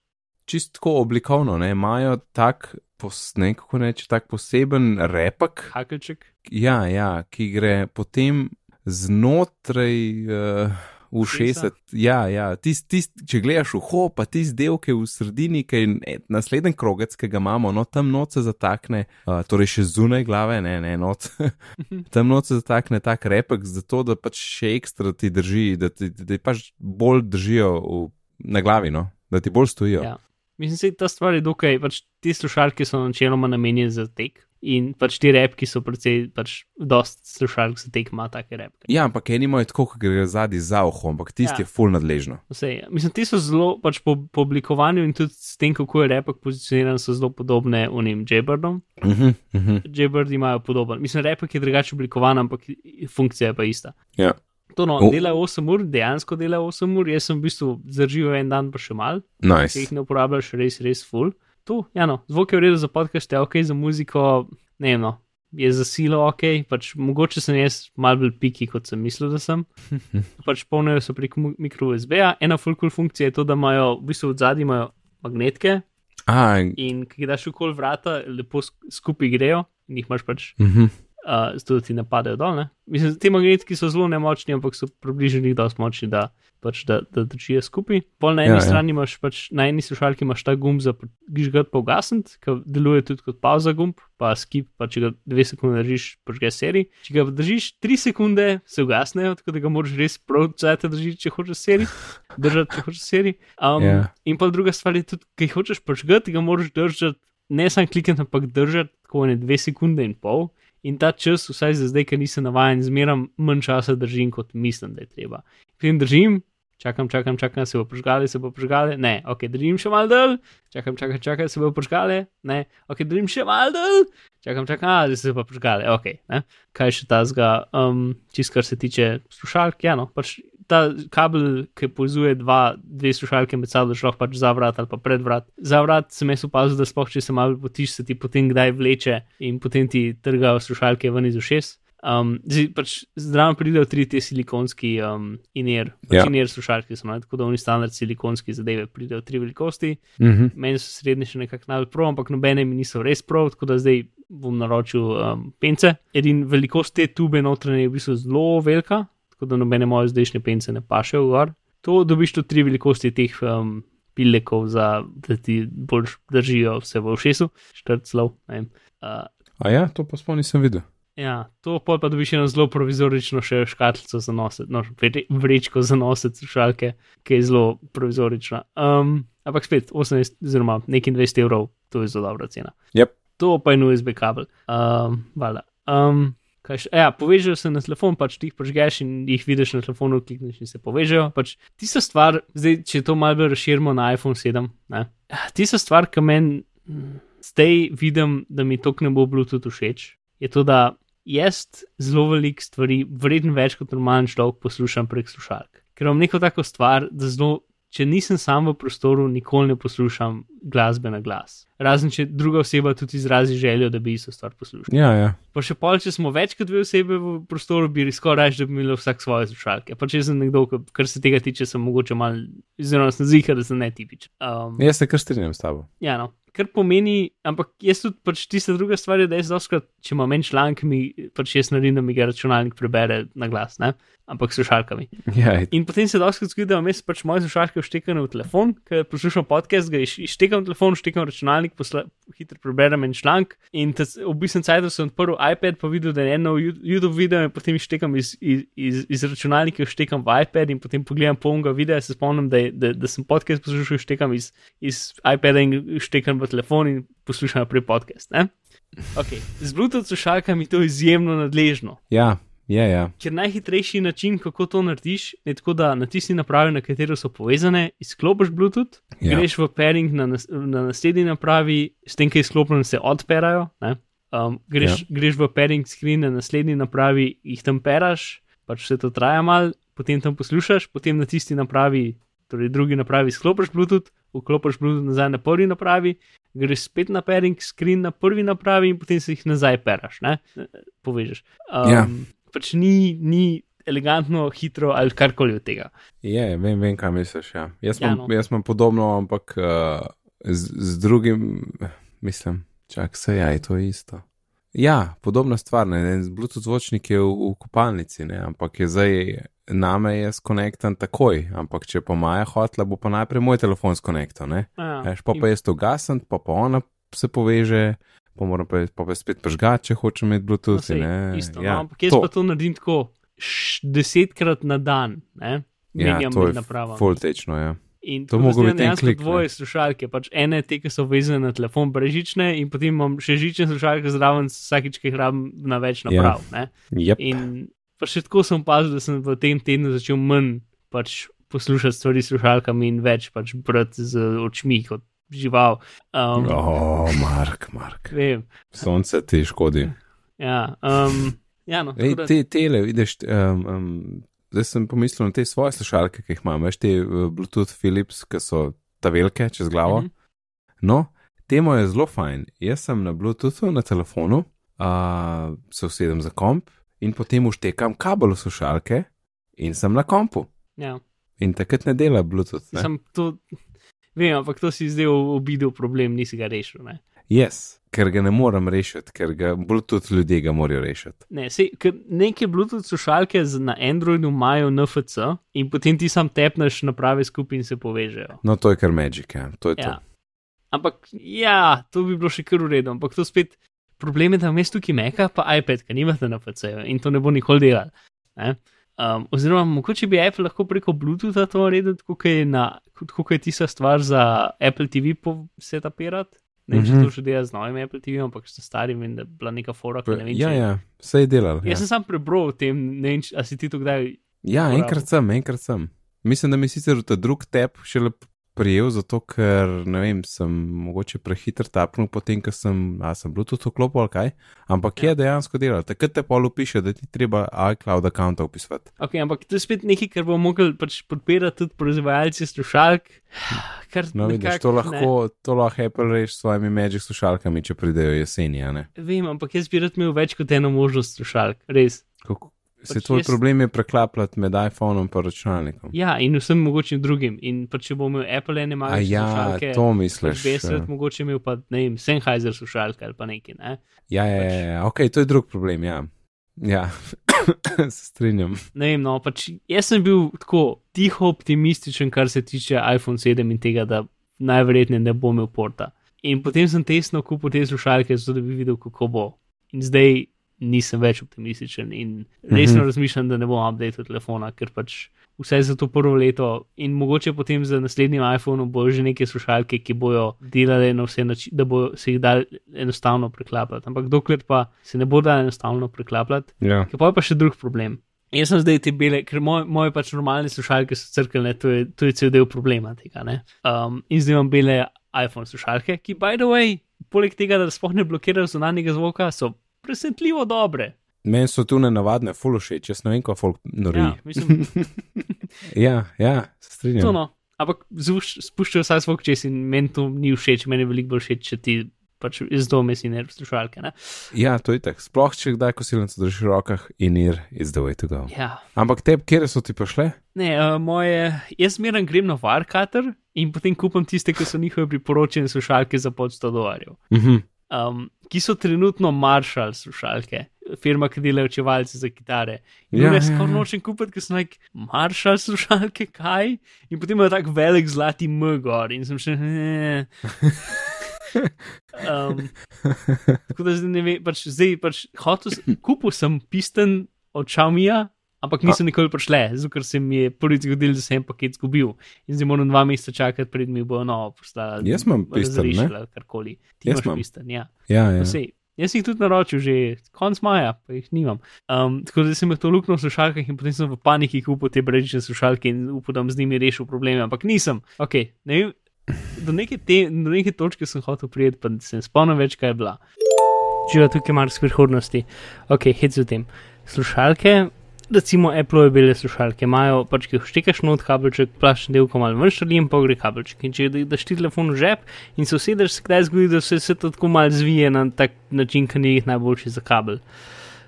čist tako oblikovno, ne, imajo tak, pos, ne, kako reči, tak poseben repek, hakelček. ja, ja, ki gre potem znotraj uh, ušesa. Ja, ja, tist, tist, če gledaš uho, pa tisti del, ki je v sredini, ki je naslednji krogec, ki ga imamo, no tam noč se zatakne, uh, torej še zunaj glave, ne, ne, noč. tam noč se zatakne tak repek, zato da pač še ekstra ti drži, da ti, da ti pač bolj držijo v, na glavi, no, da ti bolj stojijo. Ja. Mislim, da ta stvar je dokaj, pač te slušalke so načeloma namenjene za tek. In pač ti repki so precej, pač dost slušalk za tek ima take repke. Ja, ampak eni imajo tako, ki gre zadnji za uho, ampak tisti Ja. ja. je full nadležno. Vse, mislim, te so zelo, pač po, po oblikovanju in tudi s tem, kako je repek pozicioniran, so zelo podobne unim Jaybardom. Uh -huh, uh -huh. Jaybird imajo podoben. Mislim, repek je drugače oblikovan, ampak funkcija je pa ista. Ja. To no, dela 8 ur, dejansko dela 8 ur, jaz sem v bistvu zdržal en dan pa še mal, če Nice. jih ne uporabljaš res, res full. Tu, ja, no, zvok je v redu za podcast, je ok, za muziko, ne vem, no, je za silo ok, pač mogoče sem jaz mal bolj piki, kot sem mislil, da sem. pač polnijo se prek mikro USB-ja. Ena full cool funkcija je to, da imajo v bistvu od zadaj imajo magnetke A, in ki jih daš okoli vrata, lepo sk- skupaj grejo in jih imaš pač uh -huh. uh, zato ti ne padejo dol. Ne? Mislim, te magnetki so zelo nemočni, ampak so približno njih dosti močni, da, pač, da, da držijo skupaj. Pol na eni Ja, ja, ja. strani imaš, pač, na eni slušalki imaš ta gumb za gižgat pa ugasniti, ki deluje tudi kot pauza gumb, pa skip, pa če ga dve sekunde držiš, požge seri. Če ga držiš tri sekunde, se ugasnejo, tako da ga moraš res prav cajt držati, če hočeš seri. Držati, če hočeš seri. Um, Ja. In pa druga stvar je tudi, ki hočeš požgati, ga moraš držati, ne samo klikati, ampak držati tako ne dve sekunde in pol. In ta čas, vsaj za zdaj, ker nisem navaden, zmeram manj časa držim, kot mislim, da je treba. Potem držim, čakam, čakam, čakam, se bo požgale, se bo požgale, ne, ok, držim še mal dol, čakam, čakam, čakam, se bo požgale, ne, ok, držim še mal dol, čakam, čakam, a, zdaj se bo požgale, ok, ne. Kaj še ta zga, um, čist kar se tiče slušalk, ja, no, pač ta kabel, ki povezuje dva, dve slušalke med sabo, šlo pač za vrat ali pa pred vrat. Za vrat sem jaz opazil, da sploh če se malo potiš, se ti potem kdaj vleče in potem ti trgajo slušalke ven iz ušes. Um, zdaj pač zdravo pridejo tri te silikonski um, iner, pač Ja. iner slušalke, so no, tako da oni standard silikonski zadeve pridejo tri velikosti. Uh -huh. Meni so srednje še nekako najbolj pro, ampak nobene mi niso res pro, tako da zdaj bom naročil um, pence. Edin velikost te tube notranje je v bistvu zelo velika, tako da nobene moje zdajšnje pence ne pašejo gor. To dobiš tudi tri velikosti teh um, pilekov, za, da ti bolj držijo vse v ušesu, štrt slov. ne. Uh, A ja, to pa sploh nisem videl. Ja, to pol pa dobiš eno zelo provizorično še škatlico za nositi, no, vre- vrečko za nositi slušalke, ki je zelo provizorična. Um, ampak spet 18, oziroma nekaj 20 evrov, to je zelo dobra cena. Yep. To pa je USB kabel. Um, valjda. um, kaj? Ja, povežejo se na telefon, pač ti jih požgeš in jih vidiš na telefonu, klikneš in se povežejo. Pač tista stvar, zdaj, če to malo bolj razširimo na iPhone 7, ne, tista stvar, ki meni mm, zdaj vidim, da mi to ne bo Bluetooth všeč, je to, da jaz zelo velik stvari, vreden več kot normalen človek, poslušam prek slušalk. Ker imam neko tako stvar, da zelo, če nisem sam v prostoru, nikoli ne poslušam glasbe na glas. Razen če druga oseba tudi izrazi željo, da bi isto stvar poslušal. Ja, ja. Pa še pol, če smo več kot dve osebe v prostoru, bi skoraj reči, da bi imeli vsak svoje slušalke. Pa če sem nekdo, kar se tega tiče, sem mogoče mal, oziroma sem zihar, da sem netipičen. Um, Jaz se kar strinjam s tabo. Ja, no. Kar pomeni, ampak jaz tudi pač tista druga stvar je, da jaz doskrat, če imam en članek, mi pač jaz naredim, da mi ga računalnik prebere na glas, ne? ampak s slušalkami. Ja, In potem se doskrat zgodi, da vmes pač moje slušalke vštekam v telefon, ker poslušam podcast, ga iš- ištekam v telefon, štekam računalnik, posla, hitro preberem en članek in v bistvu cajt sem odprl iPad, pa videl, da je eno YouTube video in potem štekam iz, iz, iz, iz računalnika, štekam v iPad in potem pogledam polnega videa, se spomnim, da, je, da, da sem podcast poslušal, štekam iz, iz iPada in štekam v telefon in poslušam naprej podcast. Ne? Okay. Z Bluetooth slušalkami to je izjemno nadležno. ja Ja, ja. Ker najhitrejši način, kako to narediš, je tako, da na tisti napravi, na katero so povezane, izklopiš Bluetooth, Ja. greš v pairing na, nas, na naslednji napravi, s tem, ki je izklopljen, se odperajo. ne. Um, greš, ja. greš v pairing screen na naslednji napravi, jih tam peraš, pač vse to traja mal, potem tam poslušaš, potem na tisti napravi, torej drugi napravi, sklopiš Bluetooth, vklopiš Bluetooth nazaj na prvi napravi, greš spet na pairing screen na prvi napravi in potem se jih nazaj peraš, ne? povežeš. Um, Ja. Pač ni, ni elegantno, hitro ali karkoli od tega. Je, vem, vem, kaj misliš. Ja. Jaz, Ja, no. jaz imam podobno, ampak uh, z, z drugim, mislim, čak se ja, je to isto. Ja, podobna stvar, ne, Bluetooth zvočnik je v, v kopalnici, ne, ampak je zdaj name je skonektan takoj, ampak če pa Maja hotla, bo pa najprej moj telefon skonektal, ne. Ja, Veš, pa pa jaz to gasem, pa pa ona se poveže, pa moram pa, pa, pa spet požgati, če hočem imeti no, Bluetooth. sej, ne. isto, ja, no, ampak jaz to. pa to naredim tako desetkrat na dan, ne? ja, menjam to med je napravami. voltečno, ja. In To mogo zdaj biti en dejansko klik, ne. Dvoje slušalke, pač ene te, ki so vezane na telefon, brežične, in potem imam še žične slušalke zraven, vsakič, ki jih rabim na več Ja. naprav. Ja. Yep. In pa še tako sem opazil, da sem v tem tednu začel manj pač poslušati stvari s slušalkami in več pač brati z očmi kot žival. Um, O, oh, Mark, Mark. Vem. Sonce ti škodi. Ja, um, ja no, Ej, da- te, tele, vidiš, um, um, zdaj sem pomislil na te svoje slušalke, ki jih imam, veš, te uh, Bluetooth Philips, ki so ta velike čez glavo. Mhm. No, temo je zelo fajn. Jaz sem na Bluetoothu na telefonu, uh, se usedem za komp in potem uštekam kabel v slušalke in sem na kompu. ja. In takrat ne dela Bluetooth. Ne? Sem to, vem, ampak to si zdaj obidel problem, nisi ga rešil. Ne, Yes, ker ga ne morem rešiti, ker ga Bluetooth ljudje ga morajo rešiti. ne sej, neke Bluetooth slušalke na Androidu imajo NFC in potem ti sam tepneš naprave skupaj in se povežejo. No, to je kar Magic, ja. to je to. Ja. Ampak ja, to bi bilo še kar v redu, ampak to spet problem je, da vmes tukaj meka, pa iPad, ki nimate na PC-ju in to ne bo nikoli delal. Ne? Um, oziroma, mogoče bi Apple lahko preko Bluetootha to naredil, kot je, na- je tista stvar za Apple TV setapirati. Ne vem, če Mhm. to že dela z novim Apple TV, ampak s starim in da je bila neka fora, ki ne vem, Ja, če. ja, vse je delal. Ja. Jaz sem sam prebral o tem, ne vem, če- a si ti to kdaj. Ja, Uporabil. enkrat sem, enkrat sem. Mislim, da mi sicer ta drug tep šele prijel, zato ker, ne vem, sem mogoče prehiter tapnil potem, ko sem, a sem Bluetooth vklopil ali kaj, ampak ja. je dejansko delal. Takrat te polu piše, da ti treba iCloud account upisati. Okay, ampak to je spet nekaj, kar bo mogel pač podpirati tudi proizvajalci slušalk. Kar No, vidiš, nekako to ne. lahko, to lahko Apple reši s svojimi Magic slušalkami, če pridejo jeseni, ne? Vem, ampak jaz bi rad imel več kot eno možnost slušalk, res. Kako, se Pač tvoj jaz- problem je preklapljati med iPhonom in računalnikom. Ja, in vsem mogočim drugim. In pa če bo imel Apple ene A malo ja, slušalke, to pač misliš. bi jaz ja. mogoče imel pa, ne vem, Sennheiser slušalke ali pa nekaj, ne. Ja, ja, ja, ja, ok, to je drug problem, ja. Ja, se strinjam. Ne vem, no, pač jaz sem bil tako tiho optimističen, kar se tiče iPhone 7 in tega, da najverjetneje ne bo imel porta. In potem sem tesno kupil te slušalke, zato da bi videl, kako bo. In zdaj nisem več optimističen in resno Mhm. mm -hmm. razmišljam, da ne bom updated telefona, ker pač vse za to prvo leto in mogoče potem za naslednjim iPhonom bojo že neke slušalke, ki bojo delale na vse načine, da bo se jih dal enostavno preklapljati. Ampak dokler pa se ne bo dal enostavno preklapljati, Ja. Ker pa je pa še drug problem. Jaz sem zdaj te bele, ker moj, moje pač normalne slušalke so crkvene, to je, to je cel del problema tega. ne. Um, in zdaj imam bele iPhone slušalke, ki, by the way, poleg tega, da sploh ne blokirajo zunanjega zvoka, so presenetljivo dobre. Meni so tu nenavadne, full všeč, jaz ne vem, kako folk nori. Ja, mislim, ja, ja se to strinjam. no. Ampak spuščajo vsaj zvok čez in meni to ni všeč, meni je veliko bolj všeč, če ti pač iz doma si ne slušalke. Ne? Ja, to je tako. Sploh če kdaj kosilnico držiš v rokah in ir is the way to go. Ja. Ampak te, kje so ti prišle? Ne, uh, moje, jaz zmeraj grem na Warcater in potem kupam tiste, ki so njihove priporočene slušalke za pod 100 dolarjev. Mhm. Um, ki so trenutno Marshall slušalke, firma, ki dela očevalce za kitare. In Ja, ja, jaz ja, skoraj ja. nočem kupiti, ker so nek Marshall slušalke, kaj? In potem imajo tak velik zlati M gor in sem še. "Eh." Um, tako da zdaj ne vem, pač zdaj pač hotel, kupil sem pisten od Xiaomija. Ampak niso nikoli prišle, zato ker se mi je prvič zgodilo, da sem en paket izgubil in zdaj moram dva meseca čakati, pred mi bo novo postala. Jaz imam pisten, ne? Karkoli. Ti Jaz imam. pisten, ja. Ja, ja. No, sej, Jaz jih tudi naročil že konc maja, pa jih nimam. Um, tako da sem jih to luknil v slušalkah in potem sem v paniki kupil te brežične slušalke in upal, da bom z njimi rešil probleme, ampak nisem. Okay, ne vem, do, neke te, do neke točke sem hotel prijeti, pa se ne spomnim več, kaj je bila. Živa tukaj mar z prihodnosti. Ok, hit z tem. Slušalke, recimo Apple bele slušalke, imajo pač, ki štekaš not kabelček, plašen del, ko malo štrli in pogre kabelček. In če daš ti telefon v žep in se usedeš, se kdaj zgodi, da se vse to tako malo zvije na tak način, ki ni najboljši za kabel.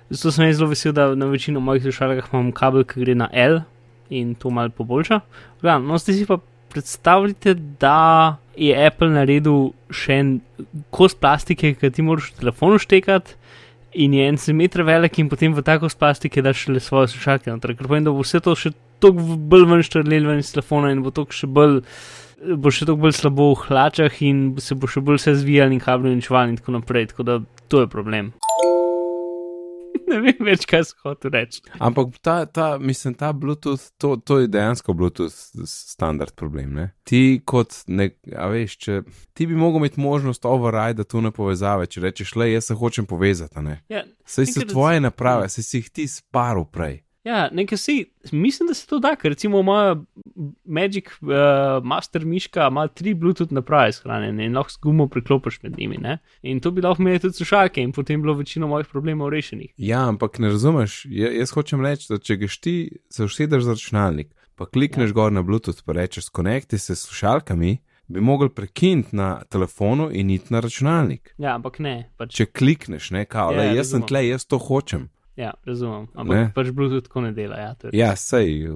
Zato sem zelo vesel, da na večino mojih slušalkah imam kabel, ki gre na L in to malo poboljša. Gledam, no, zdaj si pa predstavljate, da je Apple naredil še en kos plastike, ki ti moraš v telefonu štekati. In je en centimeter velik, in potem v tako plastike daš le svoje slušalke. Ker povem, da bo vse to še toliko bolj ven štrlel ven iz telefona in bo to še bolj, bo še toliko bolj slabo v hlačah in se bo še bolj vse zvijal in kabel in čval in tako naprej. Tako da to je problem. Ne vem več, kaj se hoče reči. Ampak ta, ta, mislim, ta Bluetooth, to, to je dejansko Bluetooth standard problem. Ne? Ti kot nek, a veš, če ti bi mogel imeti možnost override tu na povezave, če rečeš, le jaz se hočem povezati, ne. Ja, so nekaj tvoje naprave, saj si jih ti sparil prej. Ja, nekaj si, mislim, da se to da, ker recimo moja Magic uh, Master miška ima tri Bluetooth naprave shranjene in lahko z gumo priklopiš med njimi. Ne? In to bi lahko imeli tudi slušalke in potem bilo večino mojih problemov rešenih. Ja, ampak ne razumeš, ja, jaz hočem reči, da če greš ti, se usedeš za računalnik, pa klikneš ja. gor na Bluetooth, pa rečeš, konekti se s slušalkami, bi mogel prekiniti na telefonu in iti na računalnik. Ja, ampak ne, pač, Če klikneš, ne, kao, Ja, ja, jaz sem razumem. tle, jaz to hočem. Ja, razumem. Ampak Ne. ne. pač Bluetooth tako ne dela. Ja. Ja, sej,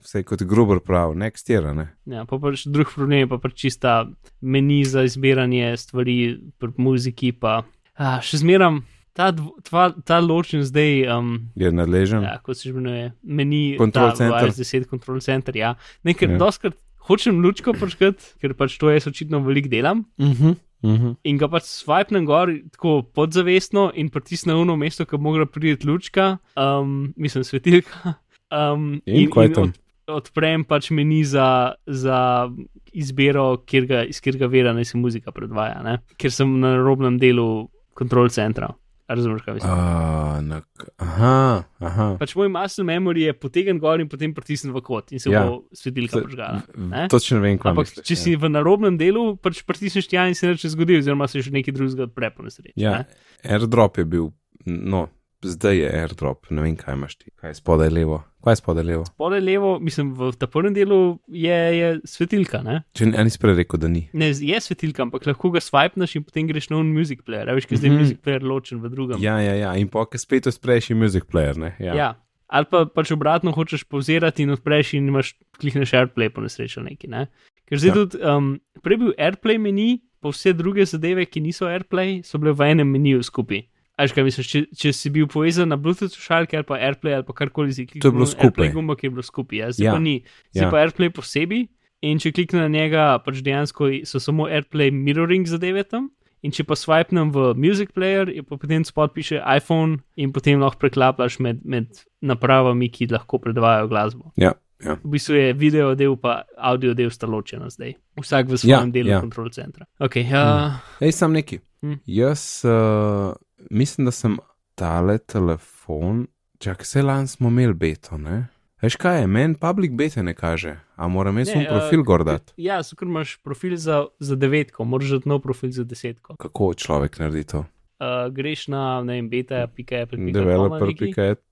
sej kot grober prav, next year, ne. ja, pa pač drug problem je pa pač čista meni za izbiranje stvari pri muziki. Pa, a, še zmeram ta, tva, ta ločen zdaj. Um, Je nadležen. Ja, kot se že imenuje, meni Control center. 10 control center. Ja. Nekaj, Ja. ja. doskrat hočem lučko počkati, ker pač to jaz očitno veliko delam. Uh -huh, uh -huh. In ga pač swipnem gor, tako podzavestno in pritisnem uno mesto, ki mora priti lučka, um, mislim, svetilka. Um, In kaj tam? Od, odprem pač meni za, za izbiro, kjer ga, iz katerega vera naj se muzika predvaja, ne? ker sem na robnem delu kontrol centra. Razumeš, kaj mislim? Uh, na, aha, aha. Pač moj muscle memory je potegnjen gor in potem pritisnjen v kot in se Ja. bo svetilka požgala. ne? Točno vem, kaj Ampak misliš, če ja. si v narobnem delu, pač pritisneš tja in se nič ne zgodi, oziroma se še nekaj drugega odpre po nesreči. Ja, ne? airdrop je bil, no, zdaj je airdrop, ne vem, kaj imaš ti. Kaj je spodaj levo? Kaj je spodaj levo? Spodaj levo, mislim, v ta prvem delu je, je svetilka. Ne? Če ni prej rekel, da ni. ne, je svetilka, ampak lahko ga swipneš in potem greš na un music player. A Veš, kaj zdaj Mhm. je music player ločen v drugem. Ja, ja, ja. in pa, ki spet odpreš je music player, ne? Ja. ja. Ali pa pač obratno hočeš povzirati in odpreš in imaš klikneš AirPlay po nesreči nekaj. Ne? Ker zdaj Ja. tudi, um, prej je bil AirPlay meni, pa vse druge zadeve, ki niso AirPlay, so bile v enem meniju skupaj. Až kaj misliš, če, če si bil povezan na Bluetooth slušalke ali pa AirPlay ali pa karkoli si kliknil, To je bilo skupaj. AirPlay gumba, ki je bilo skupaj, ja, zdaj Ja. ja. pa ni. Zdaj Ja. ja. pa AirPlay posebej in če kliknem na njega, pač dejansko so samo AirPlay mirroring zadeve tam. In če pa swipnem v Music Player, je pa potem spod piše iPhone in potem lahko preklapaš med, med napravami, ki lahko predvajajo glasbo. Ja, ja. V bistvu je video del pa audio del sta ločena zdaj. Vsak v svojem Ja, delu ja. kontrol centra. Okay, uh, Ej, sam neki. Hm. Jaz uh, mislim, da sem tale telefon, čak se lan smo imeli beto, ne? Veš kaj je, meni public beta ne kaže, a moram jaz svoj profil eh, gor dati. Ja, so ker imaš profil za, za devetko, moraš dati nov profil za desetko. Kako človek naredi to? Uh, greš na, ne vem, beta.apple.com. Developer.net.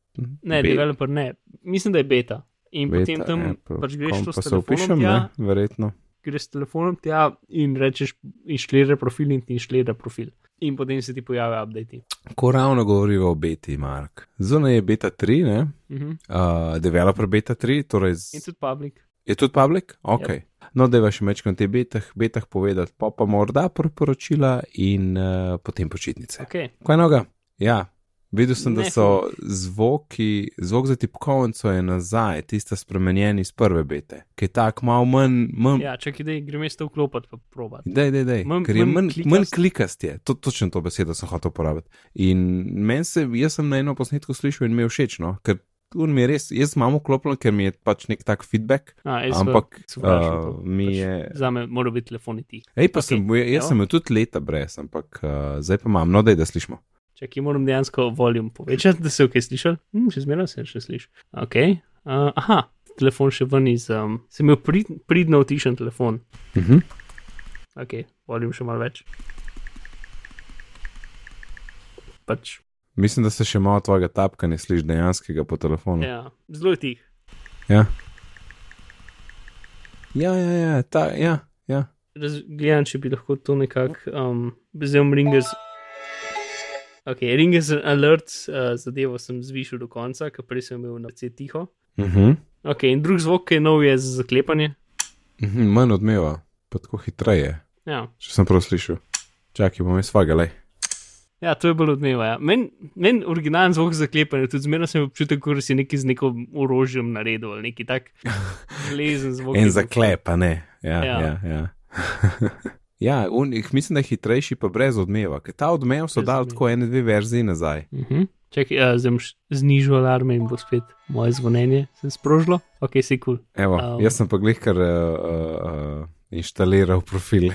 Ne, Be- developer ne, mislim, da je beta. In beta, potem tam Apple pač greš to pa s se telefonom upišem, tja, ne, verjetno. greš s telefonom tja in rečeš inštaliraj profil in ti inštalira profil. In potem se ti pojavijo updati. Ko ravno govorijo o beti, Mark. Zunaj je beta 3, ne? Uh -huh. Uh, developer beta 3, torej z... In tudi public. je tudi public? Ok. Yep. No, da je še večkrat o teh betah, betah povedati, pa pa morda priporočila in uh, potem počitnice. Okay. Kaj noga? Ja, videl sem, da so zvoki, zvok za tipkovnico je nazaj, tista spremenjeni iz prve bete, ki je tako malo manj, manj. Ja, čakaj, da grem jaz to vklopiti, pa probat. Dej, dej, dej. Manj- Ker je manj klikast. manj klikast je, to, točno to besedo sem hotel uporabiti. In meni se, jaz sem na eno posnetku slišal in mi je všeč, no? ker un mi je res, jaz imam vklopljeno, ker mi je pač nek tak feedback, A, ampak uh, mi pač je. Za me mora biti telefon ti. Ej, pa Ok, sem, jaz evo. sem imel tudi leta brez, ampak uh, zdaj pa imam, no daj, da slišimo. Če ki moram dejansko volum povečati, da se kaj slišal, hm, še zmeraj se še sliši. Ok, uh, aha, telefon še ven iz. Um, sem imel prid, pridno utišen telefon. Uh -huh. Ok, volum še malo več. Pač, Mislim, da se še malo tvojega tapka ne sliši dejanskega po telefonu. ja, zelo je tih. Ja, ja, ja, ja, ta, ja, ja. Gledam, če bi lahko to nekako um, vzel ringers. Ok, ringers alert uh, zadevo sem zvišal do konca, ker prej sem imel na vse tiho. Uh -huh. Ok, in drug zvok, ki je nov, je za zaklepanje. Uh -huh. Manj odmeva, pa tako hitreje, Ja, če sem prav slišal. Čakaj, bom jaz vagalej. ja to je bolj odmeva. Ja. Meni men originalen zvok za zaklepanje, tudi zmerno sem občutek, kot da si neki z nekim orožjem naredil ali neki tak lezen zvok. En zaklep, a ne. Ja, Ja. ja. ja. ja un, mislim, da je hitrejši, pa brez odmeva. Ker ta odmev so dali tako ene, dve verziji nazaj. Uh -huh. Čakaj, uh, zdaj bom š- znižal alarme in bo spet moje zvonjenje se sprožilo. Ok, si kul. Cool. Evo, um, jaz sem pa glih kar uh, uh, uh, inštaliral profil.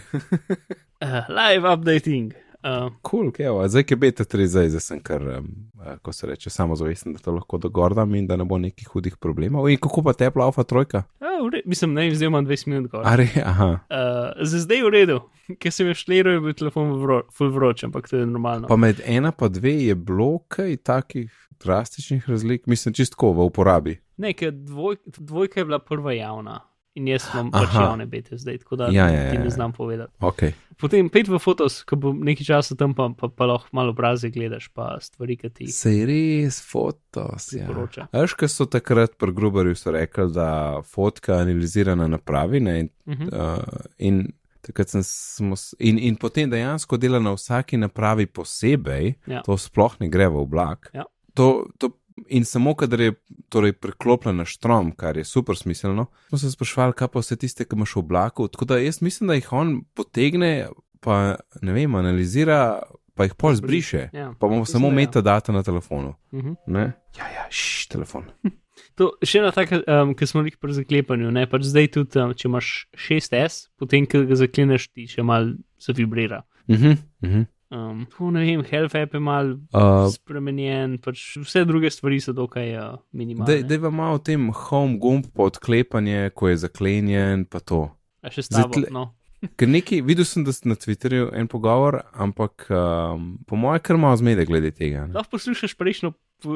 Uh, live updating. Uh, Kul, cool, evo, zdaj ki je beta 3, zdaj, zdaj sem kar, um, uh, ko se reče, samozavesten, da to lahko dogordam in da ne bo nekih hudih problemov. In kako pa tepla alfa trojka? uh, mislim, ne, zdaj imam 20 minut gor. Are, aha. Uh, za zdaj je v redu, ker sem jo šliral, je bil telefon vro, full vroč, ampak to je normalno. Pa med ena pa dve je bilo kaj takih drastičnih razlik, mislim, čistko v uporabi. Ne, ker dvoj, dvojka je bila prva javna in jaz imam pač Aha. javne bete zdaj, tako da Ja, ja, ti ja, ne ja. znam povedati. Okay. Potem pet v fotos, ko bo nekaj časa tam, pa, pa, pa lahko malo obraze gledaš, pa stvari, ki ti jih Se je res fotos. Ja. priporoča. Veš, kaj so takrat pri Gruberju so rekli, da fotka analizirana napravi ne, in, Uh -huh. uh, in, takrat sem, smo, in, in potem dejansko dela na vsaki napravi posebej, Ja. to sploh ne gre v oblak. Ja. To, to, in samo, kadar je torej, priklopljen na štrom, kar je super smiselno, smo se sprašvali, kaj pa vse tiste, ki imaš v oblaku. Tako da jaz mislim, da jih on potegne, pa ne vem, analizira, pa jih pol zbriše. Ja. Pa bomo samo da ja. metadata na telefonu. Uh -huh. Ne? Ja, ja, šš, telefon. To, še ena taka, um, ki smo jih pri zaklepanju. Ne, pač zdaj tudi, um, če imaš 6S, potem, ko ga zakleneš, ti še mal zavibrira. Uh -huh, uh -huh. Um, ne vem, Health app je mal Uh, spremenjen, pač vse druge stvari so dokaj uh, minimalne. Dej vam malo o tem home gumb, pa odklepanje, ko je zaklenjen, pa to. A še s Zdaj tabo, tle- no. Ker nekaj, videl sem, da ste na Twitterju en pogovor, ampak um, po mojem, kar malo zmede glede tega. ne. Lahko poslušaš prejšnjo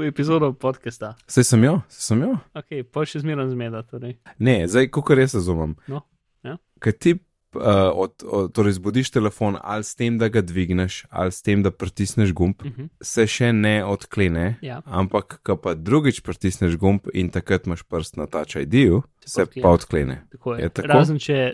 epizodo podcasta. Saj sem jo, saj sem jo. Ok, pa še zmeraj zmeda. Torej. Ne, zdaj, kako res razumem. No, ja. Ker ti uh, od, od, torej zbudiš telefon ali s tem, da ga dvigneš, ali s tem, da pritisneš gumb, Uh -huh. se še ne odklene. Ja. Ampak, ko pa drugič pritisneš gumb in takrat imaš prst na Touch ID-ju, se odklene. pa odklene. Tako je. Je tako? Razen če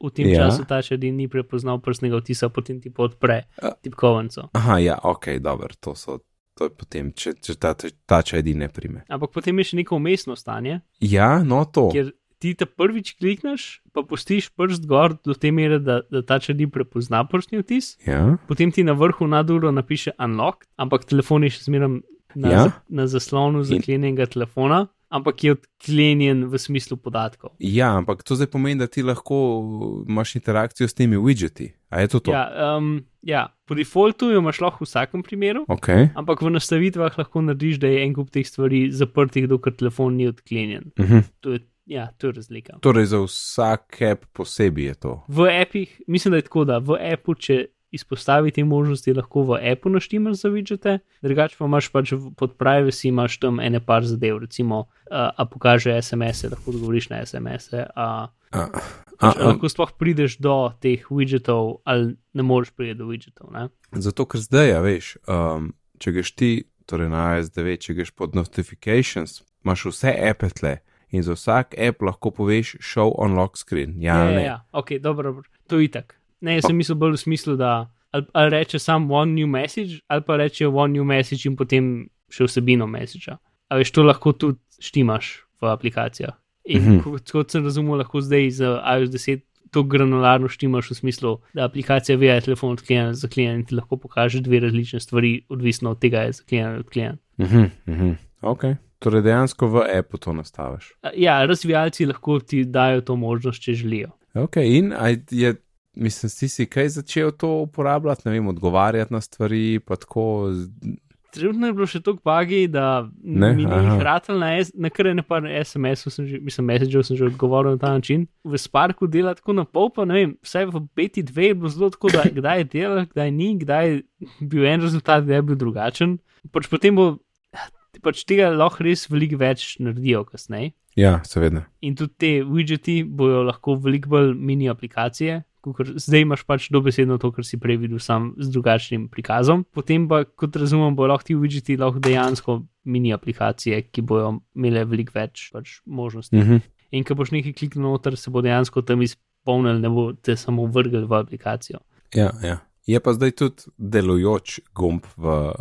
v tem Ja. času ta še ni prepoznal prstnega odtisa, potem ti pa odpre A. tipkovnico. Aha, ja, ok, dobro, to so. To je potem, če, če ta, ta čaj ne prime. Ampak potem je še neko umestno stanje, Ja, no to. kjer ti te prvič klikneš, pa pustiš prst gor do te mere, da, da ta čadi prepozna prstni odtis, Ja, potem ti na vrhu naduro napiše unlock, ampak telefon je še zmeraj na, Ja. na zaslonu zaklenjenega telefona, ampak je odklenjen v smislu podatkov. ja, ampak to zdaj pomeni, da ti lahko imaš interakcijo s temi widgeti. A je to to? Ja, um, ja, po defaultu jo imaš lahko v vsakem primeru. Ok, Ampak v nastavitvah lahko narediš, da je en kup teh stvari zaprtih, dokler telefon ni odklenjen. uh -huh. To je, ja, to je razlika. torej za vsak app posebej je to. V appih, mislim, da je tako, da v appu, če izpostavi te možnosti, lahko v appu naštimaš za widgete, drugače pa imaš pač pod privacy, imaš tam ene par zadev, recimo, a, a pokaže SMS-e, lahko odgovoriš na SMS-e, a, A, a, a, lahko sploh prideš do teh widgetov, ali ne moreš priti do widgetov. Ne? zato, ker zdaj, a veš, um, če greš ti, torej na ASDV, če greš pod notifications, imaš vse appe tle. In za vsak app lahko poveš show on lock screen. Ja, Ja, ali ja, ja, ok, dobro, dobro. to je itak. Ne, jaz sem mislil bolj v smislu, da ali, ali reče sam one new message, ali pa reče one new message in potem še vsebino messagea. A veš, to lahko tudi štimaš v aplikacijah. In Mhm. kot, kot sem razumel, lahko zdaj z iOS 10 to granularno štimaš v smislu, da aplikacija ve, da je telefon odklenjen, zaklenjen in ti lahko pokaže dve različne stvari, odvisno od tega, je zaklenjen ali odklenjen. Mhm, mhm. Ok, Torej, dejansko v appu to nastaviš. Ja, razvijalci lahko ti dajo to možnost, če želijo. Ok, in je, mislim, si si kaj začel to uporabljati, ne vem, odgovarjati na stvari, pa tako. Trenutno je bilo še toliko bagi, da Ne? mi ni jih ratal na, S- na kar ne par SMS-ov, mislim, Messengerov sem že odgovoril na ta način. V Sparku dela tako na pol, pa ne vem, vsaj v beti dve je bilo zelo tako, da kdaj je delal, kdaj ni, kdaj je bil en rezultat, kdaj je bil drugačen. Pač potem bo, pač tega lahko res veliko več naredijo kasneje. Ja, seveda. In tudi te widgeti bojo lahko veliko bolj mini aplikacije. Zdaj imaš pač dobesedno to, kar si prej videl, sam z drugačnim prikazom. Potem pa, kot razumem, bojo lahko ti widgeti lahko dejansko mini aplikacije, ki bojo imele veliko več pač, možnosti. Mhm. In ko boš nekaj kliknil noter, se bo dejansko tam izpolnil, ne bo te samo vrgel v aplikacijo. Ja, ja. Je pa zdaj tudi delujoč gumb v, uh,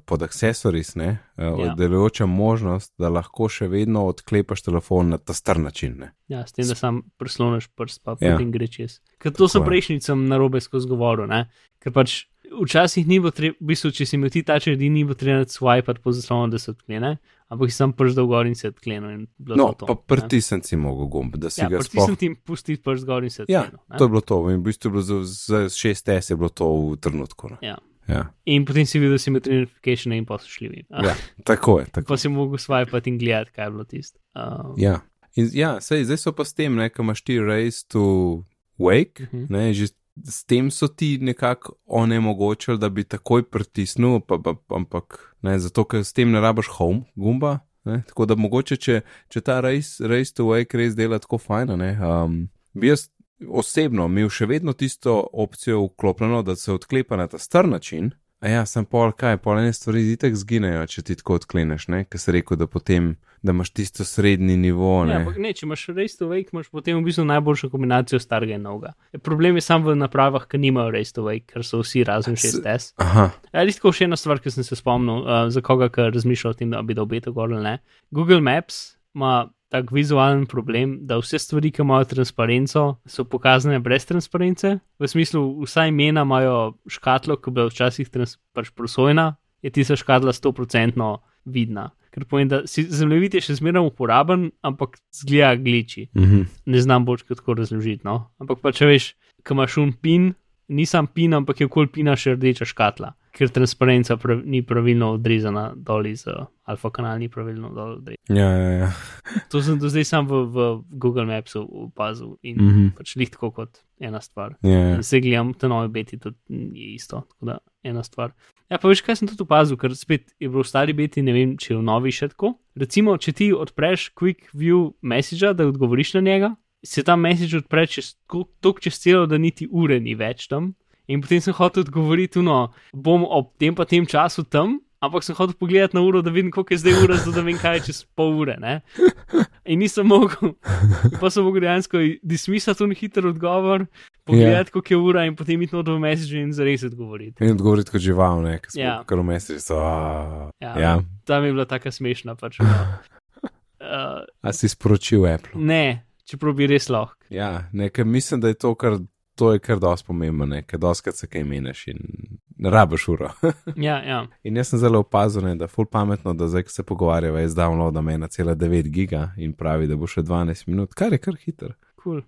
pod accessories, ne? Uh, Ja. delujoča možnost, da lahko še vedno odklepaš telefon na ta star način. Ne? Ja, s tem, da sam prisloniš prst, pa Ja. potem gre čez. Ker to Tako je. prejšnjicam na robe skozi govoril, ne? ker pač včasih ni bilo treba, v bistvu, če si imel ti tač redi, ni bilo treba swipati po zaslonu, da se odklene, ampak sam prst dol gor in se odklenil. No, to pa ne. pritisnjen si mogel gumb, da si Ja, ga pritisnem sploh. ti in pusti prst gor in se Ja, odklenil. ne. to je bilo to. In v bistvu je bilo za, za 6S je bilo to v trenutku. Ne? Ja. Ja. In potem si videl, da si imel tri notifikation in pa so šli. ja, tako je. Tako. Pa si mogel swipati in gledati, kaj je bilo tisto. Uh, Ja. In, ja, sej, zdaj so pa s tem, ne, ko imaš ti race to wake, Mhm. ne, že s tem so ti nekako onemogočili, da bi takoj pritisnil, pa, pa, ampak ne, zato ker s tem ne rabaš home gumba. Ne, tako da mogoče, če, če ta race, race to wake res dela tako fajn, ne, um, bi jaz osebno imel še vedno tisto opcijo vklopljeno, da se odklepa na ta star način. Ja, sem pol kaj, pol ene stvari zitek zginejo, če ti tako odkleneš, ne, ker se rekel, da potem, da imaš tisto srednji nivo, ne. Ja, ampak ne, če imaš Race to Wake, imaš potem v bistvu najboljšo kombinacijo starega in novega. Problem je samo v napravah, ki nimajo Race to Wake, ker so vsi razen S- 6S. Aha, Ja, Listko še ena stvar, ki sem se spomnil, uh, za koga, ki razmišlja o tem, da bi dal beta gor ali ne. Google Maps ima tak vizualen problem, da vse stvari, ki imajo transparenco, so pokazane brez transparence. V smislu, vsa imena imajo škatlo, ki je bila včasih pač prosojna, je tista škatla 100% vidna. Ker pomeni, da si zemljevid je še zmeraj uporaben, ampak zgleda gliči. mhm. Ne znam bolj kot tako razložiti. No? Ampak pa če veš, ko imaš un pin, nisem pin, ampak je okoli pina še rdeča škatla, ker transparenca prav, ni pravilno odrezana dol iz uh, alfa kanala, ni pravilno dol odrezana. Ja, ja, ja. To sem do zdaj sam v, v Google Mapsu opazil in mm. Mhm. pač lih tako kot ena stvar. ja, ja. Se gledam, te nove beti, tudi je isto, tako da ena stvar. Ja, pa veš, kaj sem tudi opazil, ker spet je bilo v stari beti, ne vem, če je v novi še tako. Recimo, če ti odpreš Quick View message, da odgovoriš na njega, se ta message odpre čez tok čez celo, da niti ure ni več tam. In potem sem hotel odgovoriti, no, bom ob tem pa tem času tam, ampak sem hotel pogledati na uro, da vidim, koliko je zdaj ura, zato da vem, kaj je čez pol ure. Ne? In nisem mogel, pa sem mogel dejansko dismisati un hiter odgovor, pogledati, koliko je ura in potem iti not v message in zares odgovoriti. In odgovoriti kot žival, ne, ker smo Ja. kar v mesecu. So, Ja, ja. Tam je bila taka smešna. Pač, no. uh, A si sporočil Apple? ne, čeprav bi res lahko. Ja, nekaj mislim, da je to kar. To je kar dosti pomembno, ne? ker doskrat se kaj meneš in rabiš uro. Ja, ja. in jaz sem zelo opazil, ne, da je ful pametno, da zdaj, ko se pogovarjava, je download na 1,9 giga in pravi, da bo še 12 minut, kar je kar hiter. Cool.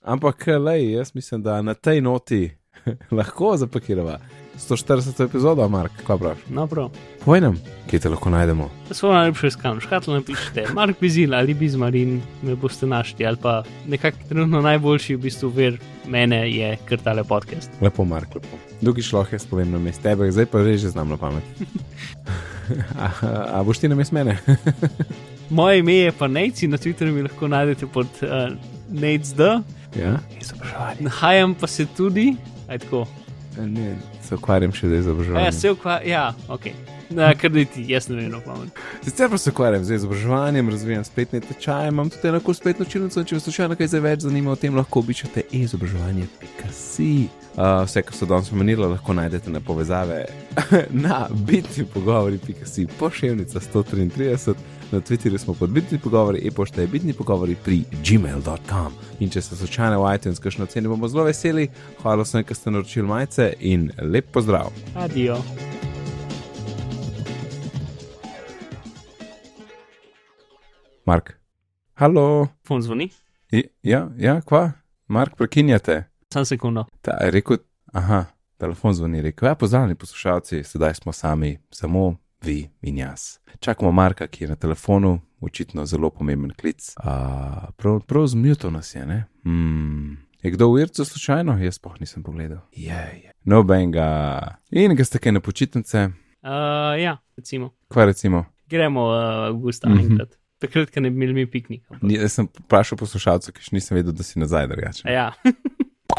Ampak, lej, jaz mislim, da na tej noti lahko zapakirava 140 epizodo, Mark, kaj praviš? No, prav. Povej nam, kje te lahko najdemo. Svojo najlepšo iskalno škatlo napišite, Mark Bizil ali Bizmarin, me boste našli, ali pa nekako trenutno najboljši v bistvu ver mene je kar tale podcast. Lepo, Mark, lepo. Drugi šloh jaz povem na mestu tebe, zdaj pa že znam na pamet. a, a boš ti na mestu mene? Moje ime je pa Nejci, na Twitterju mi lahko najdete pod uh, NejcD, ja? nahajam pa se tudi, aj tako. Ne, se ukvarjam še z Ja, izobraževanjem. se ukvarja, ja, ok. Na, kar da ti, jaz ne vem, no pamet. Sicer pa se ukvarjam z izobraževanjem, razvijam spletne tečaje, imam tudi eno spletno učilnico, če vas slučajno kaj zdaj več zanima o tem, lahko obiščete izobraževanje.si. Uh, vse, kar so danes omenili, lahko najdete na povezave na bitni pogovori.si, pošiljnica 133, na Twitterju smo pod bitni pogovori, e-pošta je bitni pogovori pri gmail.com. In če se slučajno v iTunes kakšno ceni, bomo zelo veseli. Hvala vsem, ki ste naročili majice in lep pozdrav. Adijo. Mark. Halo. Fon zvoni. I, ja, ja, kva? Mark, prekinjate. Sam sekundo. Ta je rekel, aha, telefon zvoni, rekel, ja, pozdravljeni poslušalci, sedaj smo sami, samo vi in jaz. Čakamo Marka, ki je na telefonu, očitno zelo pomemben klic. A, prav prav zmutil nas je, ne? Hmm. Je kdo v Ircu slučajno? Jaz pa nisem pogledal. Je, je. Nobenga. In ga ste kaj na počitnice? Uh, ja, recimo. Kva recimo? Gremo uh, avgusta Mhm. enkrat. Takrat, ko ne bi imeli mi piknik. ampak- Ni- Jaz sem vprašal poslušalcev, ki še nisem vedel, da si nazaj drugače. Ja,